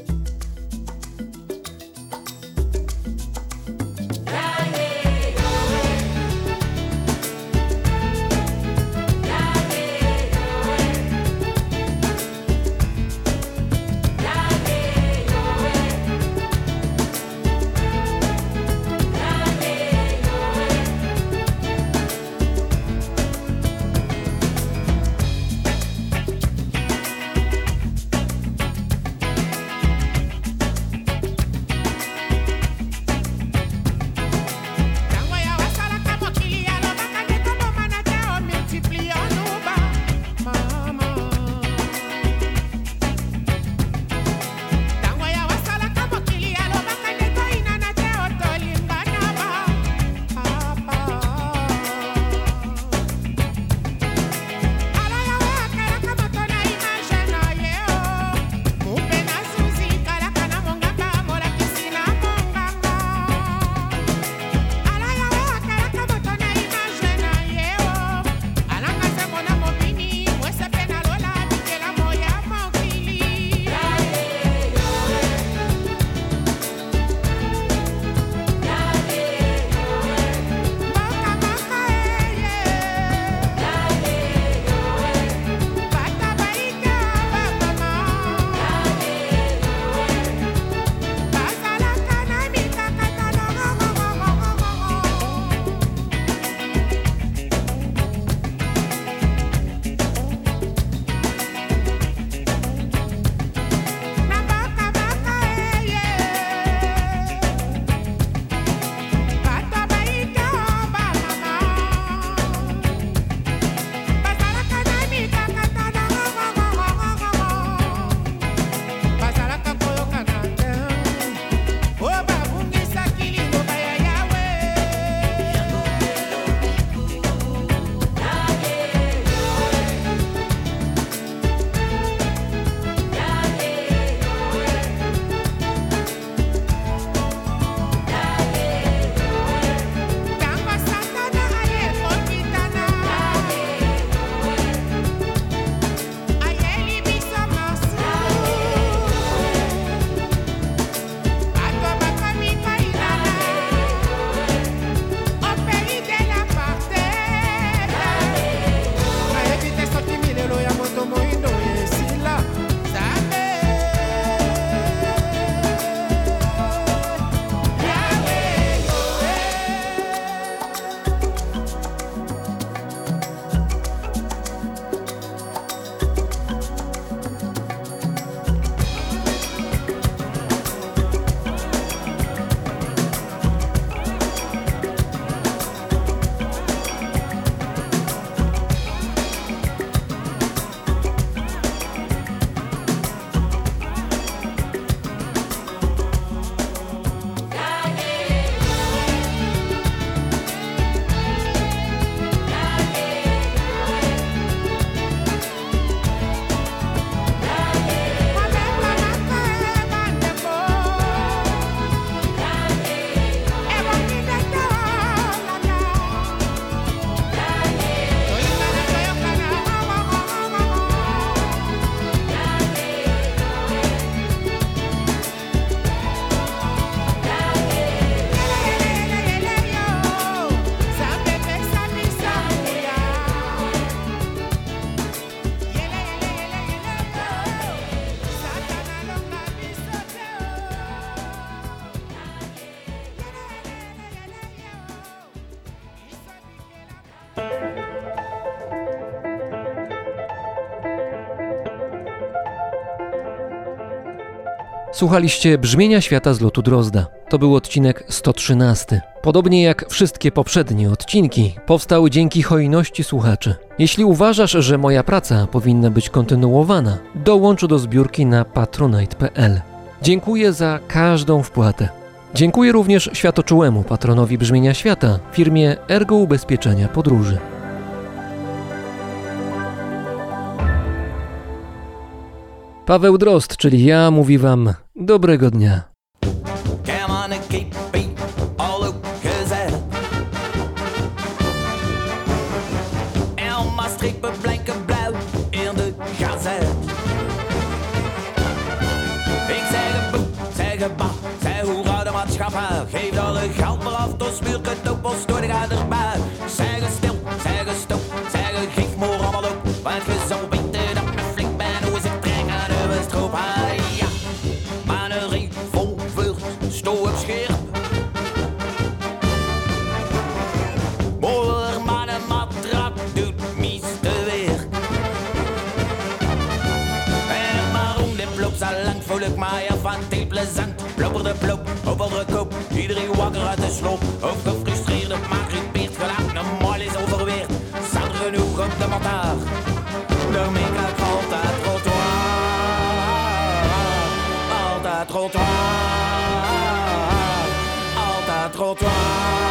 Słuchaliście Brzmienia Świata z lotu Drozda. To był odcinek 113. Podobnie jak wszystkie poprzednie odcinki, powstały dzięki hojności słuchaczy. Jeśli uważasz, że moja praca powinna być kontynuowana, dołącz do zbiórki na patronite.pl. Dziękuję za każdą wpłatę. Dziękuję również światoczułemu patronowi Brzmienia Świata, firmie Ergo Ubezpieczenia Podróży. Paweł Drozd, czyli ja, mówi Wam dobrego dnia. Geef alle geld maar af, dan spuurt het ook wel door de erbij. Zeg stil, zeg stop, zeg geef maar allemaal op. op de kop, iedereen wakker uit de sloop. Of gefrustreerd op maar gepeerd gelaat, normaal is overweerd. Zat genoeg op de mataar. Daarmee krijg ik altijd trottoir. Altijd trottoir. Altijd trottoir.